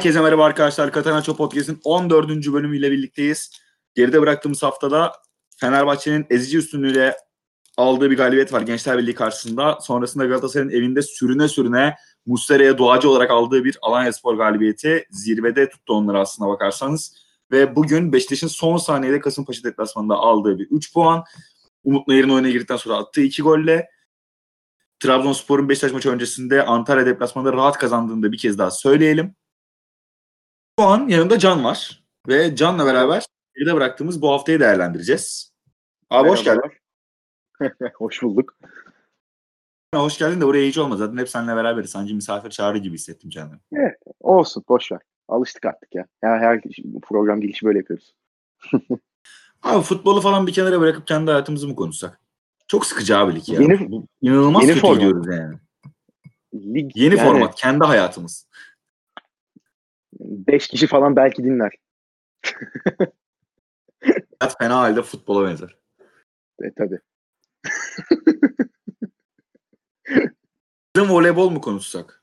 Herkese merhaba arkadaşlar. Katanaço Podcast'in 14. bölümüyle birlikteyiz. Geride bıraktığımız haftada Fenerbahçe'nin ezici üstünlüğüyle aldığı bir galibiyet var Gençler Birliği karşısında. Sonrasında Galatasaray'ın evinde sürüne sürüne Muslera'ya duacı olarak aldığı bir Alanya Spor galibiyeti zirvede tuttu onları aslına bakarsanız. Ve bugün Beşiktaş'ın son saniyede Kasımpaşa deplasmanında aldığı bir 3 puan. Umut Nayır'ın oyuna girdikten sonra attığı 2 golle Trabzonspor'un Beşiktaş maçı öncesinde Antalya deplasmanında rahat kazandığını da bir kez daha söyleyelim. Şu an yanında Can var ve Can'la beraber geride bıraktığımız bu haftayı değerlendireceğiz. Abi hoş geldin. hoş bulduk. Hoş geldin de oraya hiç olmaz. Zaten hep seninle beraberiz. Sanki misafir çağrı gibi hissettim kendimi. Evet, olsun boş ver. Alıştık artık ya. Ya her program girişi böyle yapıyoruz. abi futbolu falan bir kenara bırakıp kendi hayatımızı mı konuşsak? Çok sıkıcı abilik ya. Yeni, Bu, inanılmaz yeni kötü format. gidiyoruz yani. Lig, Yeni yani format. Kendi hayatımız. Beş kişi falan belki dinler. Hayat fena halde futbola benzer. E, tabii. Bizim voleybol mu konuşsak?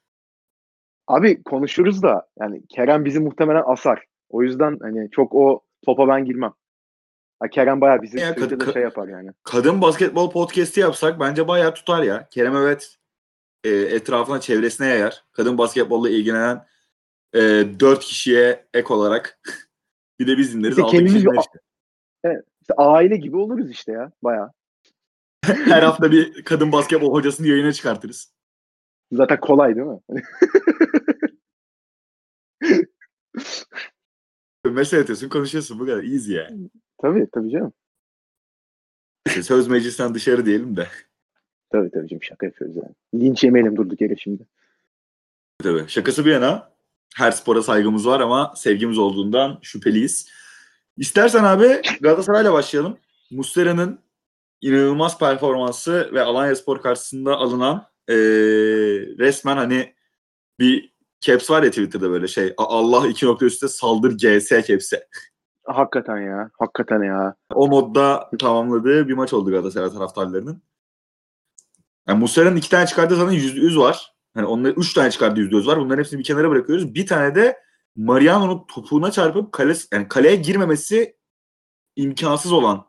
Abi konuşuruz da yani Kerem bizi muhtemelen asar. O yüzden hani çok o topa ben girmem. Ha, Kerem bayağı bizi Ya, kad- şey yapar yani. Kadın basketbol podcast'i yapsak bence bayağı tutar ya. Kerem evet e, etrafına çevresine yayar. Kadın basketbolla ilgilenen e, 4 kişiye ek olarak bir de biz dinleriz. Kişi kendimiz bir- işte. İşte aile gibi oluruz işte ya bayağı. Her hafta bir kadın basketbol hocasını yayına çıkartırız. Zaten kolay değil mi? Mesele atıyorsun konuşuyorsun bu kadar easy yani. tabii tabii canım. İşte söz meclisten dışarı diyelim de. Tabii tabii canım şaka yapıyoruz yani. Linç yemeyelim durduk yere şimdi. Tabii. Şakası bir yana her spora saygımız var ama sevgimiz olduğundan şüpheliyiz. İstersen abi Galatasaray'la başlayalım. Muslera'nın inanılmaz performansı ve Alanya Spor karşısında alınan eee, resmen hani bir caps var ya Twitter'da böyle şey "A- Allah iki nokta üstte saldır GS caps'e. Hakikaten ya. Hakikaten ya. O modda tamamladığı bir maç oldu Galatasaray taraftarlarının. Yani Muslera'nın iki tane çıkardığı zaten yüzde yüz var. Yani onların üç tane çıkardığı yüzde yüz var. Bunların hepsini bir kenara bırakıyoruz. Bir tane de Mariano'nun topuğuna çarpıp kale, yani kaleye girmemesi imkansız olan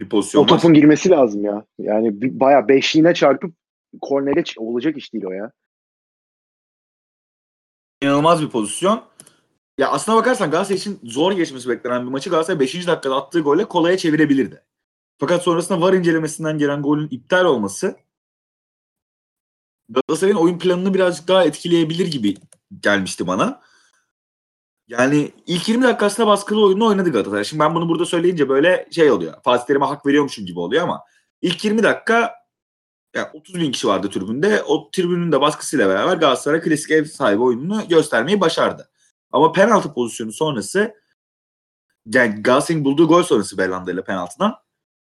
bir pozisyon O topun var. girmesi lazım ya. Yani bayağı beşliğine çarpıp kornere olacak iş değil o ya. İnanılmaz bir pozisyon. Ya aslına bakarsan Galatasaray için zor geçmesi beklenen bir maçı Galatasaray 5. dakikada attığı golle kolaya çevirebilirdi. Fakat sonrasında VAR incelemesinden gelen golün iptal olması Galatasaray'ın oyun planını birazcık daha etkileyebilir gibi gelmişti bana. Yani ilk 20 dakikasında baskılı oyunu oynadı Galatasaray. Şimdi ben bunu burada söyleyince böyle şey oluyor. Fatih Terim'e hak veriyormuşum gibi oluyor ama ilk 20 dakika yani 30 bin kişi vardı tribünde. O tribünün de baskısıyla beraber Galatasaray klasik ev sahibi oyununu göstermeyi başardı. Ama penaltı pozisyonu sonrası yani Galatasaray'ın bulduğu gol sonrası Belhanda ile penaltıdan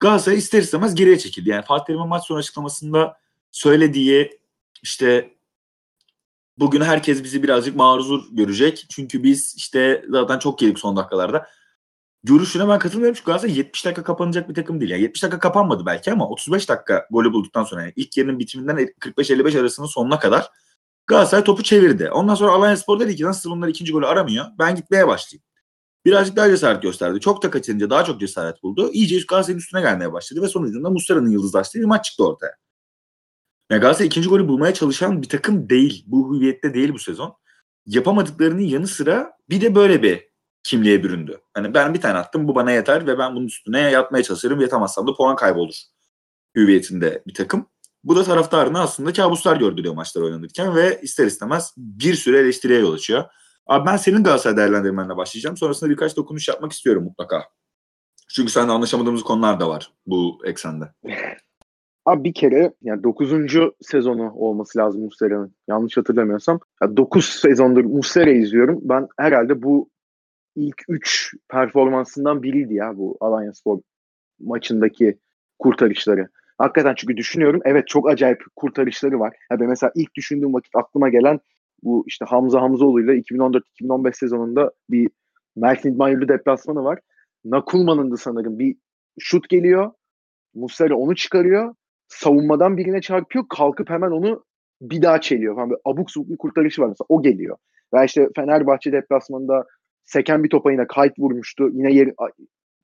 Galatasaray ister istemez geriye çekildi. Yani Fatih Terim'in maç sonu açıklamasında söylediği işte bugün herkes bizi birazcık maruzur görecek. Çünkü biz işte zaten çok yedik son dakikalarda. Görüşüne ben katılmıyorum çünkü Galatasaray 70 dakika kapanacak bir takım değil. Yani 70 dakika kapanmadı belki ama 35 dakika golü bulduktan sonra yani ilk yarının bitiminden 45-55 arasının sonuna kadar Galatasaray topu çevirdi. Ondan sonra Alanya Spor dedi ki nasıl bunlar ikinci golü aramıyor. Ben gitmeye başlayayım. Birazcık daha cesaret gösterdi. Çok da kaçırınca daha çok cesaret buldu. İyice Galatasaray'ın üstüne gelmeye başladı ve sonucunda Muslera'nın yıldızlaştığı bir maç çıktı ortaya. Yani Galatasaray ikinci golü bulmaya çalışan bir takım değil. Bu hüviyette değil bu sezon. Yapamadıklarının yanı sıra bir de böyle bir kimliğe büründü. Hani ben bir tane attım bu bana yeter ve ben bunun üstüne yatmaya çalışırım. Yatamazsam da puan kaybolur hüviyetinde bir takım. Bu da taraftarına aslında kabuslar gördürüyor maçlar oynanırken ve ister istemez bir süre eleştiriye yol açıyor. Abi ben senin Galatasaray değerlendirmenle başlayacağım. Sonrasında birkaç dokunuş yapmak istiyorum mutlaka. Çünkü seninle anlaşamadığımız konular da var bu eksende. Abi bir kere yani 9. sezonu olması lazım Muslera'nın. Yanlış hatırlamıyorsam. 9 sezondur Muslera izliyorum. Ben herhalde bu ilk 3 performansından biriydi ya bu Alanya Spor maçındaki kurtarışları. Hakikaten çünkü düşünüyorum evet çok acayip kurtarışları var. Ya ben mesela ilk düşündüğüm vakit aklıma gelen bu işte Hamza Hamzoğlu ile 2014-2015 sezonunda bir Mersin İdman deplasmanı var. Nakulman'ın da sanırım bir şut geliyor. Muslera onu çıkarıyor. Savunmadan birine çarpıyor. Kalkıp hemen onu bir daha çeliyor. Falan. Böyle abuk subuk bir kurtarışı var mesela. O geliyor. Veya işte Fenerbahçe deplasmanında seken bir topa yine kayıt vurmuştu. Yine yer,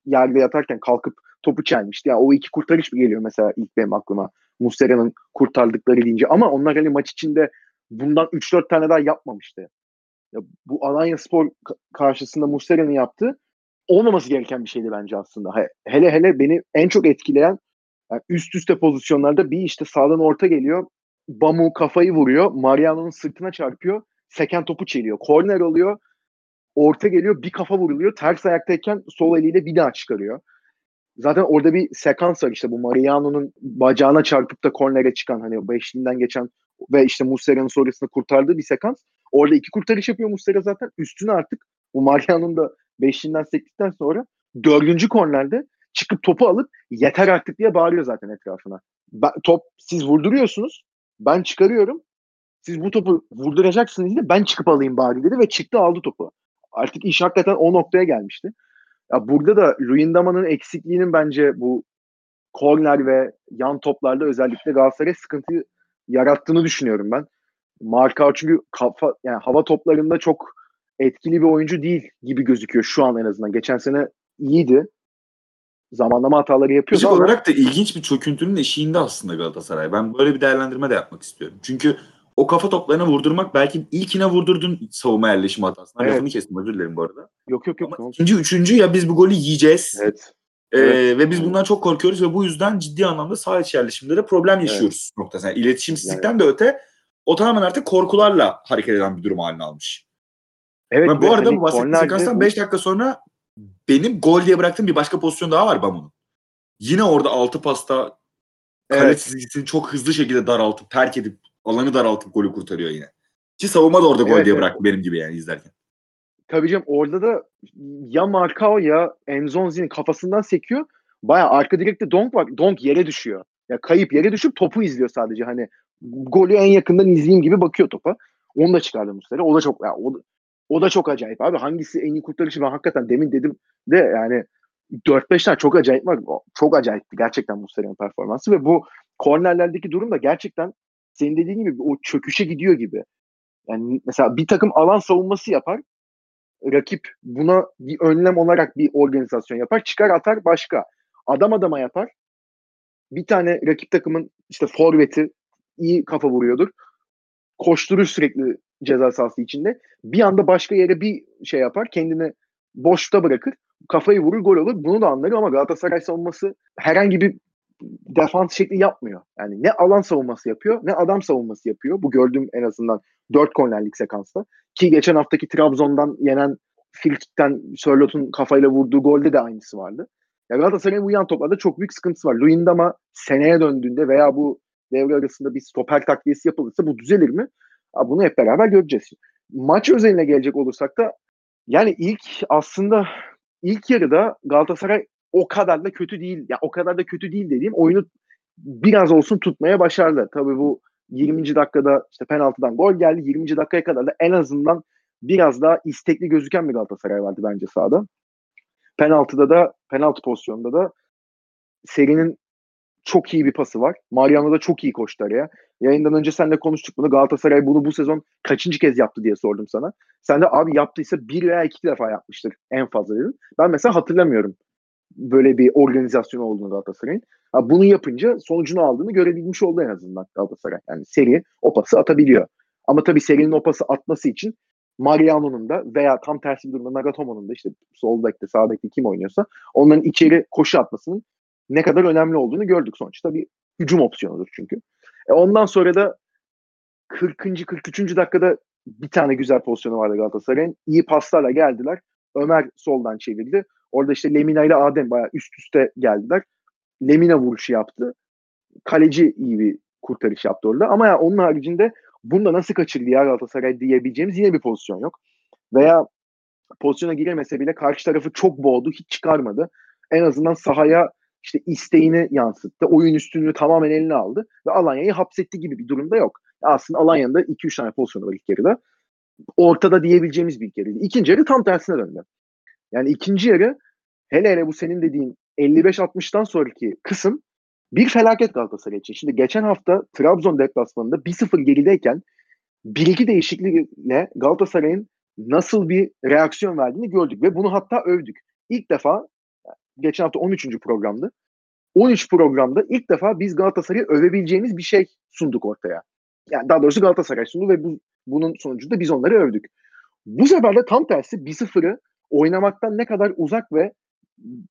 yerde yatarken kalkıp topu çelmişti. Yani o iki kurtarış mı geliyor mesela ilk benim aklıma. Muslera'nın kurtardıkları deyince. Ama onlar hani maç içinde bundan 3-4 tane daha yapmamıştı. Ya bu Alanya Spor karşısında Muslera'nın yaptığı olmaması gereken bir şeydi bence aslında. Hele hele beni en çok etkileyen yani üst üste pozisyonlarda bir işte sağdan orta geliyor. Bamu kafayı vuruyor. Mariano'nun sırtına çarpıyor. Seken topu çeliyor. Korner oluyor. Orta geliyor. Bir kafa vuruluyor. Ters ayaktayken sol eliyle bir daha çıkarıyor. Zaten orada bir sekans var işte bu Mariano'nun bacağına çarpıp da kornere çıkan hani beşliğinden geçen ve işte Muslera'nın sonrasında kurtardığı bir sekans. Orada iki kurtarış yapıyor Muslera zaten. Üstüne artık bu Mariano'nun da beşliğinden sektikten sonra dördüncü kornerde çıkıp topu alıp yeter artık diye bağırıyor zaten etrafına. Ben, top siz vurduruyorsunuz. Ben çıkarıyorum. Siz bu topu vurduracaksınız diye ben çıkıp alayım bari dedi ve çıktı aldı topu. Artık iş hakikaten o noktaya gelmişti. Ya burada da Luyendama'nın eksikliğinin bence bu korner ve yan toplarda özellikle Galatasaray sıkıntı yarattığını düşünüyorum ben. Marka çünkü kafa yani hava toplarında çok etkili bir oyuncu değil gibi gözüküyor şu an en azından. Geçen sene iyiydi. Zamanlama hataları yapıyor. Fizik olarak da ilginç bir çöküntünün eşiğinde aslında Galatasaray. Ben böyle bir değerlendirme de yapmak istiyorum. Çünkü o kafa toplarına vurdurmak belki ilkine vurdurdun savunma yerleşimi hatasına. Evet. Lafını kestim özür dilerim bu arada. Yok yok yok. Ama ikinci, üçüncü ya biz bu golü yiyeceğiz. Evet. Ee, evet. Ve biz bundan çok korkuyoruz ve bu yüzden ciddi anlamda sağ içi yerleşimde de problem yaşıyoruz evet. noktasında. Yani iletişimsizlikten yani. de öte o tamamen artık korkularla hareket eden bir durum haline almış. Evet. Ve bu arada hani bu bahsettiğim sekanstan 5 dakika sonra benim gol diye bıraktığım bir başka pozisyon daha var Bamu'nun. Yine orada altı pasta kale evet. çizgisini çok hızlı şekilde daraltıp terk edip alanı daraltıp golü kurtarıyor yine. Ki savunma da orada gol evet, diye bıraktı benim gibi yani izlerken. Tabii canım orada da ya Markao ya Enzonzi'nin kafasından sekiyor. Baya arka direkte Donk var. Donk yere düşüyor. Ya kayıp yere düşüp topu izliyor sadece. Hani golü en yakından izleyeyim gibi bakıyor topa. Onu da çıkardı Muslera. O da çok ya, o, o da çok acayip abi. Hangisi en iyi kurtarışı ben hakikaten demin dedim de yani 4-5 tane çok acayip var. Çok acayipti gerçekten Muslera'nın performansı ve bu kornerlerdeki durum da gerçekten senin dediğin gibi o çöküşe gidiyor gibi. Yani mesela bir takım alan savunması yapar. Rakip buna bir önlem olarak bir organizasyon yapar. Çıkar atar başka. Adam adama yapar. Bir tane rakip takımın işte forveti iyi kafa vuruyordur. Koşturur sürekli ceza sahası içinde. Bir anda başka yere bir şey yapar. Kendini boşta bırakır. Kafayı vurur gol olur. Bunu da anlarım ama Galatasaray savunması herhangi bir defans şekli yapmıyor. Yani ne alan savunması yapıyor ne adam savunması yapıyor. Bu gördüğüm en azından 4 kornerlik sekansta. Ki geçen haftaki Trabzon'dan yenen Filkik'ten Sörlot'un kafayla vurduğu golde de aynısı vardı. Ya Galatasaray'ın bu yan toplarda çok büyük sıkıntısı var. Luyendama seneye döndüğünde veya bu devre arasında bir stoper takviyesi yapılırsa bu düzelir mi? Bunu hep beraber göreceğiz. Maç özeline gelecek olursak da yani ilk aslında ilk yarıda Galatasaray o kadar da kötü değil. Ya o kadar da kötü değil dediğim oyunu biraz olsun tutmaya başardı. Tabii bu 20. dakikada işte penaltıdan gol geldi. 20. dakikaya kadar da en azından biraz daha istekli gözüken bir Galatasaray vardı bence sahada. Penaltıda da penaltı pozisyonunda da serinin çok iyi bir pası var. Mariano da çok iyi koştu araya. Yayından önce seninle konuştuk bunu. Galatasaray bunu bu sezon kaçıncı kez yaptı diye sordum sana. Sen de abi yaptıysa bir veya iki defa yapmıştır en fazla dedin. Ben mesela hatırlamıyorum böyle bir organizasyon olduğunu Galatasaray'ın. Bunu yapınca sonucunu aldığını görebilmiş oldu en azından Galatasaray. Yani seri o pası atabiliyor. Ama tabii serinin o pası atması için Mariano'nun da veya tam tersi bir durumda Nagatomo'nun da işte sol bekte sağ bekte kim oynuyorsa onların içeri koşu atmasının ne kadar önemli olduğunu gördük sonuçta. Bir hücum opsiyonudur çünkü. E ondan sonra da 40. 43. dakikada bir tane güzel pozisyonu vardı Galatasaray'ın. İyi paslarla geldiler. Ömer soldan çevirdi. Orada işte Lemina ile Adem bayağı üst üste geldiler. Lemina vuruşu yaptı. Kaleci iyi bir kurtarış yaptı orada. Ama ya onun haricinde bunda nasıl kaçırdı ya Galatasaray diyebileceğimiz yine bir pozisyon yok. Veya pozisyona giremese bile karşı tarafı çok boğdu, hiç çıkarmadı. En azından sahaya işte isteğini yansıttı. Oyun üstünlüğü tamamen eline aldı ve Alanya'yı hapsetti gibi bir durumda yok. Aslında Alanya'nın da 2-3 tane pozisyonu var ilk yarıda. Ortada diyebileceğimiz bir ilk yarıydı. İkinci yarı tam tersine döndü. Yani ikinci yarı hele hele bu senin dediğin 55-60'tan sonraki kısım bir felaket Galatasaray için. Şimdi geçen hafta Trabzon deplasmanında 1-0 gerideyken bir iki değişiklikle Galatasaray'ın nasıl bir reaksiyon verdiğini gördük ve bunu hatta övdük. İlk defa geçen hafta 13. programdı. 13 programda ilk defa biz Galatasaray'ı övebileceğimiz bir şey sunduk ortaya. Yani daha doğrusu Galatasaray sundu ve bu, bunun sonucunda biz onları övdük. Bu sefer de tam tersi 1-0'ı oynamaktan ne kadar uzak ve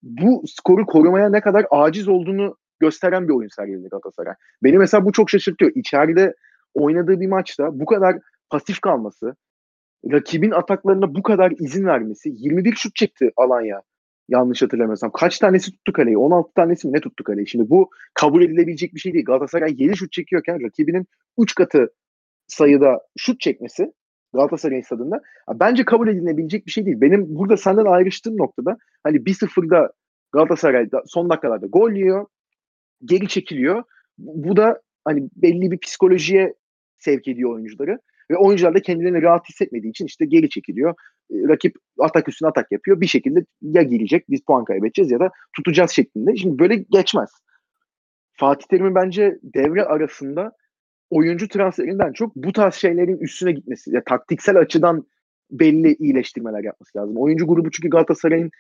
bu skoru korumaya ne kadar aciz olduğunu gösteren bir oyun sergiledi Galatasaray. Beni mesela bu çok şaşırtıyor. İçeride oynadığı bir maçta bu kadar pasif kalması, rakibin ataklarına bu kadar izin vermesi, 21 şut çekti Alanya. Yanlış hatırlamıyorsam. Kaç tanesi tuttu kaleyi? 16 tanesi mi ne tuttu kaleyi? Şimdi bu kabul edilebilecek bir şey değil. Galatasaray 7 şut çekiyorken rakibinin 3 katı sayıda şut çekmesi Galatasaray stadında bence kabul edilebilecek bir şey değil. Benim burada senden ayrıştığım noktada hani 1-0'da Galatasaray'da son dakikalarda gol yiyor. Geri çekiliyor. Bu da hani belli bir psikolojiye sevk ediyor oyuncuları. Ve oyuncular da kendilerini rahat hissetmediği için işte geri çekiliyor. E, rakip atak üstüne atak yapıyor. Bir şekilde ya girecek biz puan kaybedeceğiz ya da tutacağız şeklinde. Şimdi böyle geçmez. Fatih Terim'in bence devre arasında oyuncu transferinden çok bu tarz şeylerin üstüne gitmesi. Ya, taktiksel açıdan belli iyileştirmeler yapması lazım. Oyuncu grubu çünkü Galatasaray'ın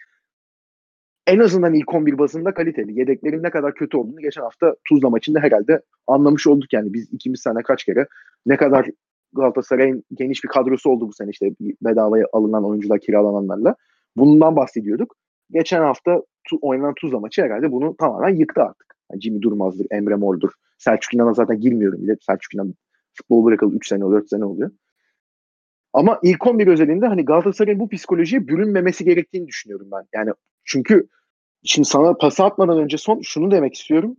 en azından ilk 11 bazında kaliteli. Yedeklerin ne kadar kötü olduğunu geçen hafta Tuzla maçında herhalde anlamış olduk yani. Biz ikimiz sene kaç kere ne kadar Galatasaray'ın geniş bir kadrosu oldu bu sene işte bedavaya alınan oyuncular kiralananlarla. Bundan bahsediyorduk. Geçen hafta tu, oynanan Tuzla maçı herhalde bunu tamamen yıktı artık. Yani Jimmy Durmaz'dır, Emre Mor'dur. Selçuk İnan'a zaten girmiyorum bile. Selçuk İnan futbol bırakalı 3 sene, 4 sene oluyor. Ama ilk 11 özelinde hani Galatasaray'ın bu psikolojiye bürünmemesi gerektiğini düşünüyorum ben. Yani çünkü şimdi sana pas atmadan önce son şunu demek istiyorum.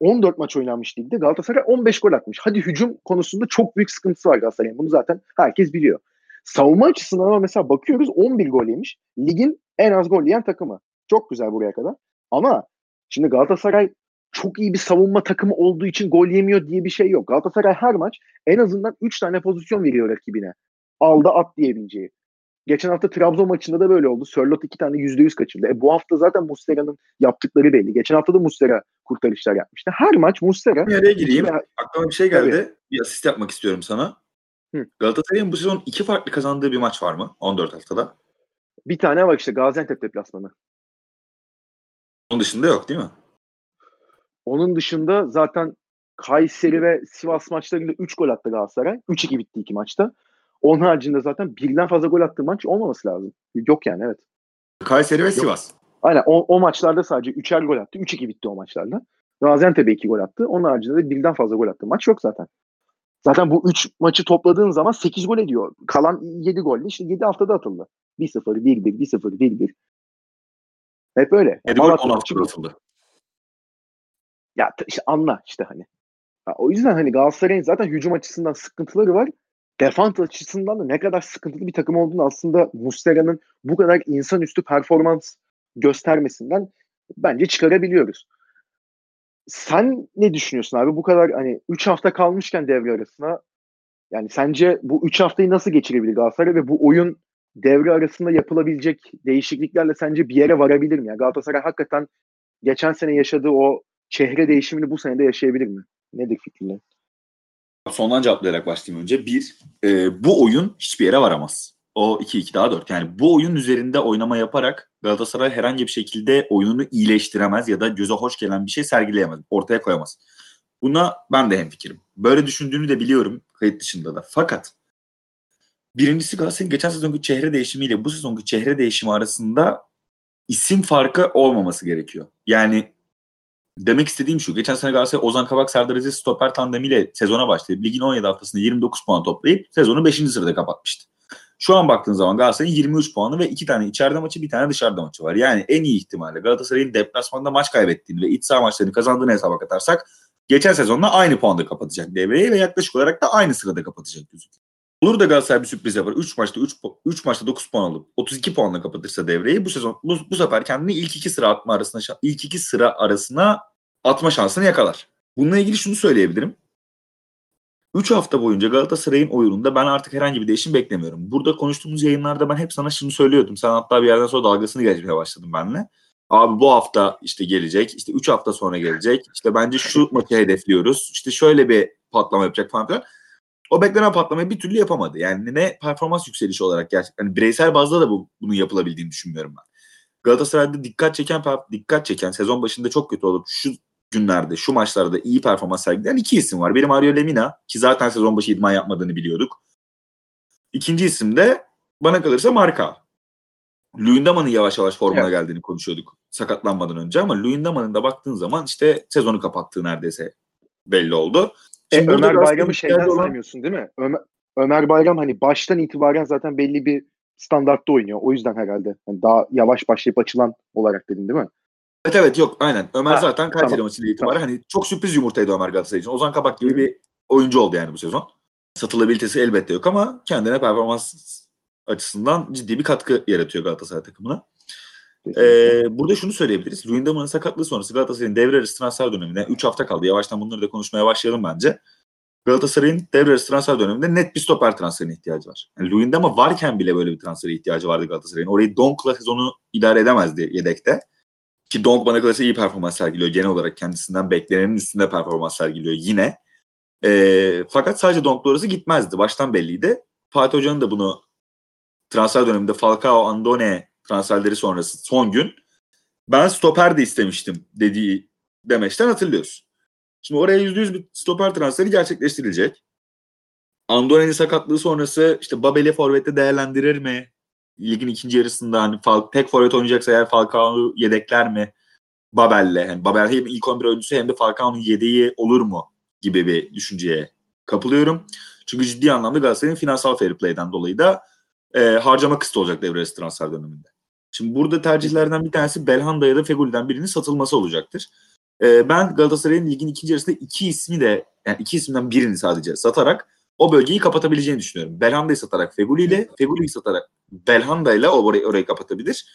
14 maç oynanmış ligde Galatasaray 15 gol atmış. Hadi hücum konusunda çok büyük sıkıntısı var Galatasaray'ın. Bunu zaten herkes biliyor. Savunma açısından ama mesela bakıyoruz 11 gol yemiş. Ligin en az gol yiyen takımı. Çok güzel buraya kadar. Ama şimdi Galatasaray çok iyi bir savunma takımı olduğu için gol yemiyor diye bir şey yok. Galatasaray her maç en azından 3 tane pozisyon veriyor rakibine. Alda at diyebileceği. Geçen hafta Trabzon maçında da böyle oldu. Sörlot iki tane yüzde yüz kaçırdı. E, bu hafta zaten Muslera'nın yaptıkları belli. Geçen hafta da Muslera kurtarışlar yapmıştı. Her maç Muslera. Nereye gireyim? Aklıma bir şey geldi. Tabii. Bir asist yapmak istiyorum sana. Hı. Galatasaray'ın bu sezon iki farklı kazandığı bir maç var mı? 14 haftada. Bir tane var işte Gaziantep deplasmanı. Onun dışında yok değil mi? Onun dışında zaten Kayseri ve Sivas maçlarında 3 gol attı Galatasaray. 3-2 bitti iki maçta. Onun haricinde zaten birden fazla gol attığı maç olmaması lazım. Yok yani evet. Kayseri ve Yok. Aynen o, o maçlarda sadece 3'er gol attı. 3-2 bitti o maçlarda. Gaziantep'e 2 gol attı. Onun haricinde de birden fazla gol attı. Maç yok zaten. Zaten bu 3 maçı topladığın zaman 8 gol ediyor. Kalan 7 golle işte 7 haftada atıldı. 1-0, 1-1, 1-0, 1-1. Hep öyle. 7 gol 10 haftada atıldı. Ya işte anla işte hani. Ha, o yüzden hani Galatasaray'ın zaten hücum açısından sıkıntıları var defans açısından da ne kadar sıkıntılı bir takım olduğunu aslında Muslera'nın bu kadar insanüstü performans göstermesinden bence çıkarabiliyoruz. Sen ne düşünüyorsun abi? Bu kadar hani 3 hafta kalmışken devre arasına yani sence bu 3 haftayı nasıl geçirebilir Galatasaray ve bu oyun devre arasında yapılabilecek değişikliklerle sence bir yere varabilir mi? Yani Galatasaray hakikaten geçen sene yaşadığı o çehre değişimini bu sene de yaşayabilir mi? Nedir fikrin? sondan cevaplayarak başlayayım önce. Bir, e, bu oyun hiçbir yere varamaz. O 2-2 daha 4. Yani bu oyun üzerinde oynama yaparak Galatasaray herhangi bir şekilde oyununu iyileştiremez ya da göze hoş gelen bir şey sergileyemez. Ortaya koyamaz. Buna ben de hemfikirim. Böyle düşündüğünü de biliyorum kayıt dışında da. Fakat birincisi Galatasaray'ın geçen sezonki çehre değişimiyle bu sezonki çehre değişimi arasında isim farkı olmaması gerekiyor. Yani demek istediğim şu. Geçen sene Galatasaray Ozan Kabak Serdar Aziz stoper tandemiyle sezona başlayıp ligin 17 haftasında 29 puan toplayıp sezonu 5. sırada kapatmıştı. Şu an baktığın zaman Galatasaray'ın 23 puanı ve 2 tane içeride maçı bir tane dışarıda maçı var. Yani en iyi ihtimalle Galatasaray'ın deplasmanda maç kaybettiğini ve iç saha maçlarını kazandığını hesaba katarsak geçen sezonla aynı puanda kapatacak devreyi ve yaklaşık olarak da aynı sırada kapatacak gözüküyor. Olur da Galatasaray bir sürpriz yapar. 3 maçta 3, 3 maçta 9 puan alıp 32 puanla kapatırsa devreyi bu sezon bu, bu sefer kendini ilk iki sıra atma arasına ilk iki sıra arasına atma şansını yakalar. Bununla ilgili şunu söyleyebilirim. 3 hafta boyunca Galatasaray'ın oyununda ben artık herhangi bir değişim beklemiyorum. Burada konuştuğumuz yayınlarda ben hep sana şunu söylüyordum. Sen hatta bir yerden sonra dalgasını geçmeye başladın benimle. Abi bu hafta işte gelecek, işte 3 hafta sonra gelecek. İşte bence şu maçı hedefliyoruz. İşte şöyle bir patlama yapacak falan filan. o beklenen patlamayı bir türlü yapamadı. Yani ne performans yükselişi olarak gerçekten hani bireysel bazda da bu, bunun yapılabildiğini düşünmüyorum ben. Galatasaray'da dikkat çeken dikkat çeken sezon başında çok kötü olup şu günlerde, şu maçlarda iyi performans sergileyen iki isim var. Biri Mario Lemina ki zaten sezon başı idman yapmadığını biliyorduk. İkinci isim de bana kalırsa Marka. Luyendama'nın yavaş yavaş formuna evet. geldiğini konuşuyorduk sakatlanmadan önce ama Luyendama'nın da baktığın zaman işte sezonu kapattığı neredeyse belli oldu. E, Şimdi e, Ömer Bayram'ı şeyden olan... saymıyorsun değil mi? Ömer, Ömer Bayram hani baştan itibaren zaten belli bir standartta oynuyor. O yüzden herhalde hani daha yavaş başlayıp açılan olarak dedin değil mi? Evet evet yok aynen. Ömer ha, zaten Kayseri tamam, maçıyla itibaren tamam. hani çok sürpriz yumurtaydı Ömer Galatasaray için. Ozan Kabak gibi bir oyuncu oldu yani bu sezon. Satılabilitesi elbette yok ama kendine performans açısından ciddi bir katkı yaratıyor Galatasaray takımına. Ee, burada şunu söyleyebiliriz. Luyendama'nın sakatlığı sonrası Galatasaray'ın devre arası transfer döneminde 3 hafta kaldı. Yavaştan bunları da konuşmaya başlayalım bence. Galatasaray'ın devre arası transfer döneminde net bir stoper transferine ihtiyacı var. Yani Luyendama varken bile böyle bir transfere ihtiyacı vardı Galatasaray'ın. Orayı Donk'la sezonu idare edemezdi yedekte. Ki Donk bana kalırsa iyi performans sergiliyor. Genel olarak kendisinden beklenenin üstünde performans sergiliyor yine. E, fakat sadece Donk'la orası gitmezdi. Baştan belliydi. Fatih Hoca'nın da bunu transfer döneminde Falcao, Andone transferleri sonrası son gün ben stoper de istemiştim dediği demeçten hatırlıyoruz. Şimdi oraya %100 bir stoper transferi gerçekleştirilecek. Andone'nin sakatlığı sonrası işte Babel'i forvette değerlendirir mi? Ligin ikinci yarısında hani tek forvet oynayacaksa eğer Falcao'yu yedekler mi? Babel'le. Yani Babel hem ilk 11 oyuncusu hem de Falcao'nun yedeği olur mu gibi bir düşünceye kapılıyorum. Çünkü ciddi anlamda Galatasaray'ın finansal fair play'den dolayı da e, harcama kısıtı olacak devre transfer döneminde. Şimdi burada tercihlerden bir tanesi Belhanda ya da Fegüli'den birinin satılması olacaktır. E, ben Galatasaray'ın ligin ikinci yarısında iki ismi de yani iki isimden birini sadece satarak o bölgeyi kapatabileceğini düşünüyorum. Belhanda'yı satarak Feguli ile, Feguli'yi satarak Belhanda ile orayı, orayı kapatabilir.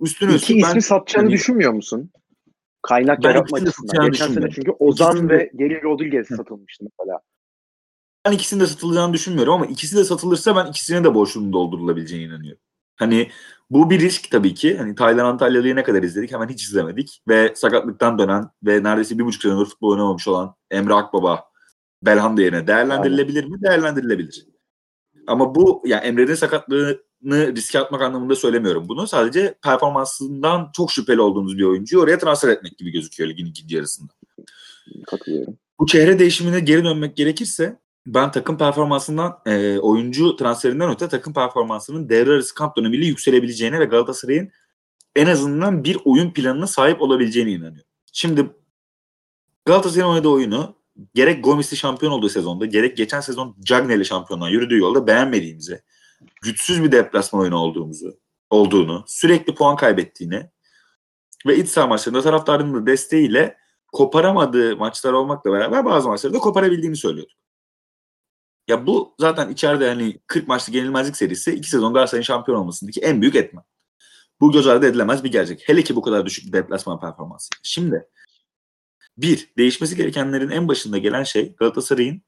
Üstüne İki ismi ben, satacağını hani, düşünmüyor musun? Kaynak ben yaratma açısından. Geçen sene çünkü Ozan ikisini ve Geri Rodriguez satılmıştı mesela. Ben ikisini de satılacağını düşünmüyorum ama ikisi de satılırsa ben ikisine de boşluğunu doldurulabileceğine inanıyorum. Hani bu bir risk tabii ki. Hani Taylan Antalyalı'yı ne kadar izledik hemen hiç izlemedik. Ve sakatlıktan dönen ve neredeyse bir buçuk senedir futbol oynamamış olan Emre Akbaba Belhanda yerine değerlendirilebilir mi? Değerlendirilebilir. Ama bu yani Emre'nin sakatlığını riske atmak anlamında söylemiyorum bunu. Sadece performansından çok şüpheli olduğumuz bir oyuncuyu oraya transfer etmek gibi gözüküyor ligin ikinci yarısında. Katılıyorum. Bu çehre değişimine geri dönmek gerekirse ben takım performansından e, oyuncu transferinden öte takım performansının devre arası kamp dönemiyle yükselebileceğine ve Galatasaray'ın en azından bir oyun planına sahip olabileceğine inanıyorum. Şimdi Galatasaray'ın oynadığı oyunu gerek Gomis'i şampiyon olduğu sezonda gerek geçen sezon Cagney'le şampiyonluğa yürüdüğü yolda beğenmediğimizi, güçsüz bir deplasman oyunu olduğumuzu, olduğunu, sürekli puan kaybettiğini ve iç saha maçlarında taraftarının da desteğiyle koparamadığı maçlar olmakla beraber bazı maçları da koparabildiğini söylüyorduk. Ya bu zaten içeride hani 40 maçlı yenilmezlik serisi iki sezon Galatasaray'ın şampiyon olmasındaki en büyük etmen. Bu göz ardı edilemez bir gerçek. Hele ki bu kadar düşük bir deplasman performansı. Şimdi bir, değişmesi gerekenlerin en başında gelen şey Galatasaray'ın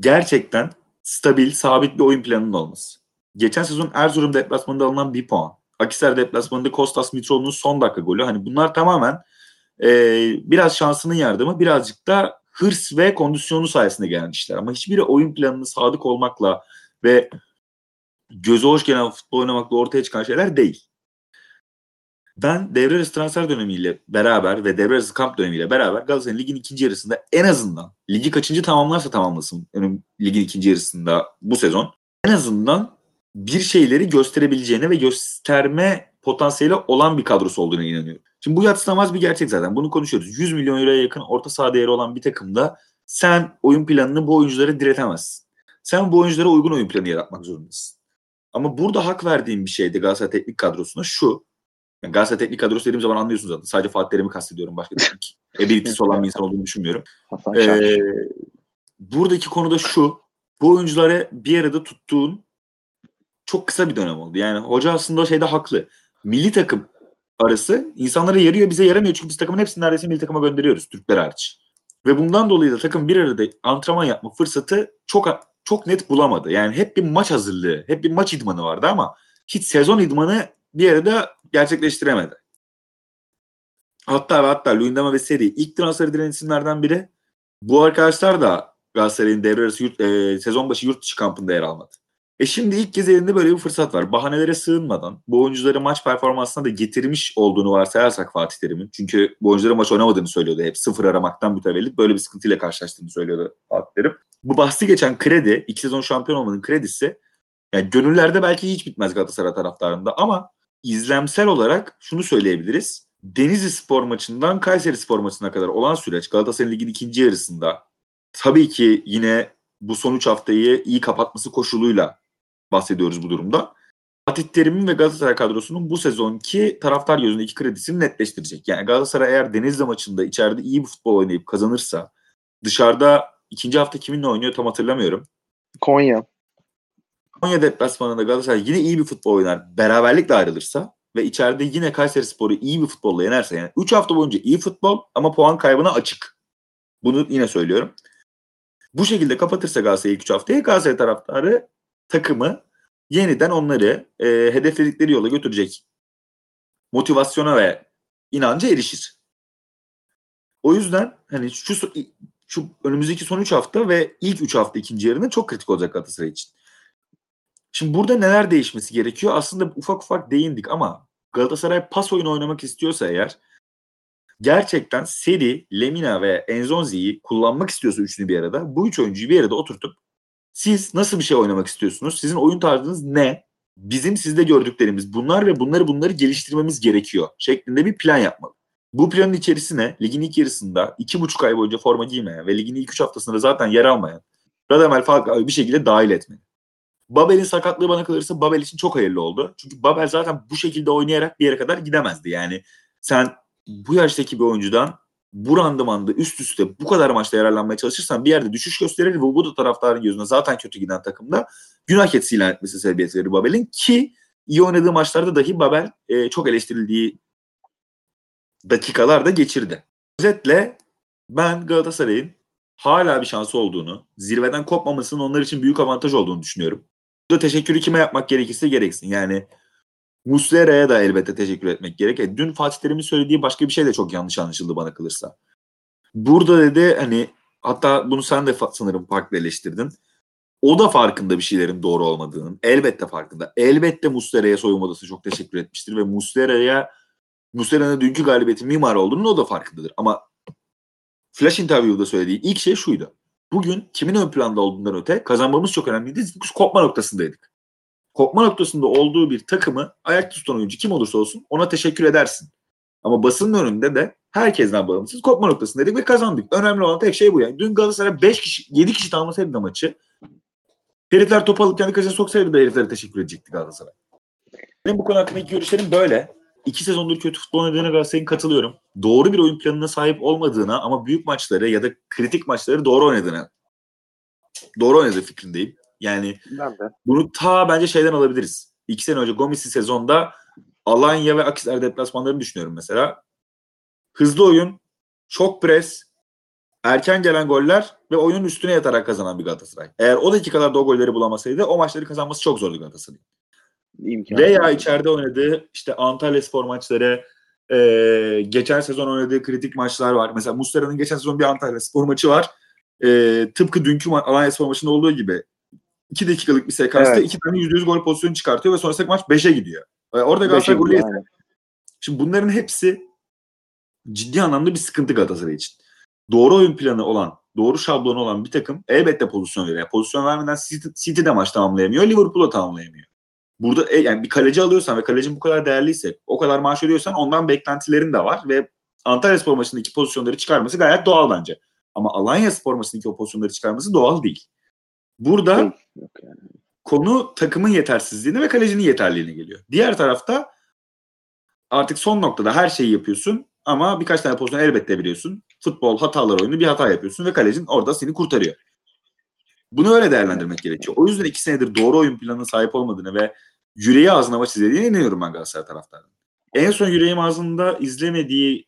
gerçekten stabil, sabit bir oyun planının olması. Geçen sezon Erzurum deplasmanında alınan bir puan. Akisar deplasmanında Kostas Mitroğlu'nun son dakika golü. Hani bunlar tamamen e, biraz şansının yardımı, birazcık da hırs ve kondisyonu sayesinde gelen işler. Ama hiçbiri oyun planını sadık olmakla ve göze hoş gelen futbol oynamakla ortaya çıkan şeyler değil ben devre arası transfer dönemiyle beraber ve devre arası kamp dönemiyle beraber Galatasaray'ın ligin ikinci yarısında en azından ligi kaçıncı tamamlarsa tamamlasın yani ligin ikinci yarısında bu sezon en azından bir şeyleri gösterebileceğine ve gösterme potansiyeli olan bir kadrosu olduğuna inanıyorum. Şimdi bu yatsınamaz bir gerçek zaten. Bunu konuşuyoruz. 100 milyon euroya yakın orta saha değeri olan bir takımda sen oyun planını bu oyunculara diretemezsin. Sen bu oyunculara uygun oyun planı yaratmak zorundasın. Ama burada hak verdiğim bir şeydi Galatasaray teknik kadrosuna şu. Yani Galatasaray teknik kadrosu dediğim zaman anlıyorsunuz zaten. Sadece Fatih Terim'i kastediyorum. Başka teknik ability'si olan bir insan olduğunu düşünmüyorum. Ee, buradaki konuda şu. Bu oyuncuları bir arada tuttuğun çok kısa bir dönem oldu. Yani hoca aslında şeyde haklı. Milli takım arası insanlara yarıyor bize yaramıyor. Çünkü biz takımın hepsini neredeyse milli takıma gönderiyoruz. Türkler hariç. Ve bundan dolayı da takım bir arada antrenman yapma fırsatı çok çok net bulamadı. Yani hep bir maç hazırlığı, hep bir maç idmanı vardı ama hiç sezon idmanı bir arada gerçekleştiremedi. Hatta ve hatta Luyendama ve Seri ilk transfer edilen isimlerden biri. Bu arkadaşlar da Galatasaray'ın devre arası yurt, e, sezon başı yurt dışı kampında yer almadı. E şimdi ilk kez elinde böyle bir fırsat var. Bahanelere sığınmadan bu oyuncuları maç performansına da getirmiş olduğunu varsayarsak Fatih Terim'in. Çünkü bu oyuncuları maç oynamadığını söylüyordu. Hep sıfır aramaktan mütevellit böyle bir sıkıntıyla karşılaştığını söylüyordu Fatih Terim. Bu bahsi geçen kredi, iki sezon şampiyon olmanın kredisi yani gönüllerde belki hiç bitmez Galatasaray taraftarında ama izlemsel olarak şunu söyleyebiliriz. Denizli spor maçından Kayseri spor maçına kadar olan süreç Galatasaray Ligi'nin ikinci yarısında tabii ki yine bu son üç haftayı iyi kapatması koşuluyla bahsediyoruz bu durumda. Fatih Terim'in ve Galatasaray kadrosunun bu sezonki taraftar gözündeki kredisini netleştirecek. Yani Galatasaray eğer Denizli maçında içeride iyi bir futbol oynayıp kazanırsa dışarıda ikinci hafta kiminle oynuyor tam hatırlamıyorum. Konya. Konya deplasmanında Galatasaray yine iyi bir futbol oynar. Beraberlikle ayrılırsa ve içeride yine Kayseri Sporu iyi bir futbolla yenerse yani 3 hafta boyunca iyi futbol ama puan kaybına açık. Bunu yine söylüyorum. Bu şekilde kapatırsa Galatasaray ilk 3 haftayı Galatasaray taraftarı takımı yeniden onları e, hedefledikleri yola götürecek motivasyona ve inanca erişir. O yüzden hani şu şu önümüzdeki son 3 hafta ve ilk 3 hafta ikinci yarının çok kritik olacak Galatasaray için. Şimdi burada neler değişmesi gerekiyor? Aslında ufak ufak değindik ama Galatasaray pas oyunu oynamak istiyorsa eğer gerçekten Seri, Lemina ve Enzonzi'yi kullanmak istiyorsa üçünü bir arada bu üç oyuncuyu bir arada oturtup siz nasıl bir şey oynamak istiyorsunuz? Sizin oyun tarzınız ne? Bizim sizde gördüklerimiz bunlar ve bunları bunları geliştirmemiz gerekiyor şeklinde bir plan yapmalı. Bu planın içerisine ligin ilk yarısında iki buçuk ay boyunca forma giymeyen ve ligin ilk üç haftasında zaten yer almayan Radamel Falcao'yu bir şekilde dahil etmeli. Babel'in sakatlığı bana kalırsa Babel için çok hayırlı oldu. Çünkü Babel zaten bu şekilde oynayarak bir yere kadar gidemezdi. Yani sen bu yaştaki bir oyuncudan bu randımanda üst üste bu kadar maçta yararlanmaya çalışırsan bir yerde düşüş gösterir ve bu da taraftarın gözüne zaten kötü giden takımda günah keçisi ilan etmesi sebebiyet verir Babel'in ki iyi oynadığı maçlarda dahi Babel e, çok eleştirildiği dakikalar da geçirdi. Özetle ben Galatasaray'ın hala bir şansı olduğunu, zirveden kopmamasının onlar için büyük avantaj olduğunu düşünüyorum. Burada teşekkürü kime yapmak gerekirse gereksin. Yani Muslera'ya da elbette teşekkür etmek gerek. E, dün Fatih Terim'in söylediği başka bir şey de çok yanlış anlaşıldı bana kalırsa. Burada dedi hani hatta bunu sen de sanırım farklı eleştirdin. O da farkında bir şeylerin doğru olmadığının. Elbette farkında. Elbette Muslera'ya soyunma odası çok teşekkür etmiştir ve Muslera'ya Muslera'nın dünkü galibiyetin mimar olduğunun o da farkındadır. Ama Flash interview'da söylediği ilk şey şuydu. Bugün kimin ön planda olduğundan öte kazanmamız çok önemliydi. Biz kopma noktasındaydık kopma noktasında olduğu bir takımı ayak tutan oyuncu kim olursa olsun ona teşekkür edersin. Ama basının önünde de herkesten bağımsız kopma noktasındaydık ve kazandık. Önemli olan tek şey bu yani. Dün Galatasaray 5 kişi, 7 kişi tamamlasaydı da maçı. Herifler top alıp kendi kaçına soksaydı da heriflere teşekkür edecekti Galatasaray. Benim bu konu hakkındaki görüşlerim böyle. İki sezondur kötü futbol oynadığına Galatasaray'ın katılıyorum. Doğru bir oyun planına sahip olmadığına ama büyük maçları ya da kritik maçları doğru oynadığına doğru oynadığı fikrindeyim. Yani ben de. bunu ta bence şeyden alabiliriz. İki sene önce Gomis'i sezonda Alanya ve Akisar deplasmanlarını düşünüyorum mesela. Hızlı oyun, çok pres, erken gelen goller ve oyunun üstüne yatarak kazanan bir Galatasaray. Eğer o dakikalarda o golleri bulamasaydı o maçları kazanması çok zordu Galatasaray'ın. Veya içeride oynadığı işte Antalya spor maçları, e, geçen sezon oynadığı kritik maçlar var. Mesela Muslera'nın geçen sezon bir Antalya spor maçı var. E, tıpkı dünkü Alanya spor maçında olduğu gibi 2 dakikalık bir sekansta evet. iki tane %100 gol pozisyonu çıkartıyor ve sonrasında maç 5'e gidiyor. Orada Galatasaray golü yani. Şimdi bunların hepsi ciddi anlamda bir sıkıntı Galatasaray için. Doğru oyun planı olan, doğru şablonu olan bir takım elbette pozisyon veriyor. pozisyon vermeden City, City de maç tamamlayamıyor, Liverpool'da tamamlayamıyor. Burada e, yani bir kaleci alıyorsan ve kalecin bu kadar değerliyse, o kadar maaş ödüyorsan ondan beklentilerin de var ve Antalya Spor maçındaki pozisyonları çıkarması gayet doğal bence. Ama Alanya Spor maçındaki o pozisyonları çıkarması doğal değil. Burada Yok yani. konu takımın yetersizliğine ve kalecinin yeterliğine geliyor. Diğer tarafta artık son noktada her şeyi yapıyorsun ama birkaç tane pozisyon elbette biliyorsun. Futbol hatalar oyunu bir hata yapıyorsun ve kalecin orada seni kurtarıyor. Bunu öyle değerlendirmek gerekiyor. O yüzden iki senedir doğru oyun planına sahip olmadığını ve yüreği ağzına maç izlediğine inanıyorum ben Galatasaray taraftarının. En son yüreğim ağzında izlemediği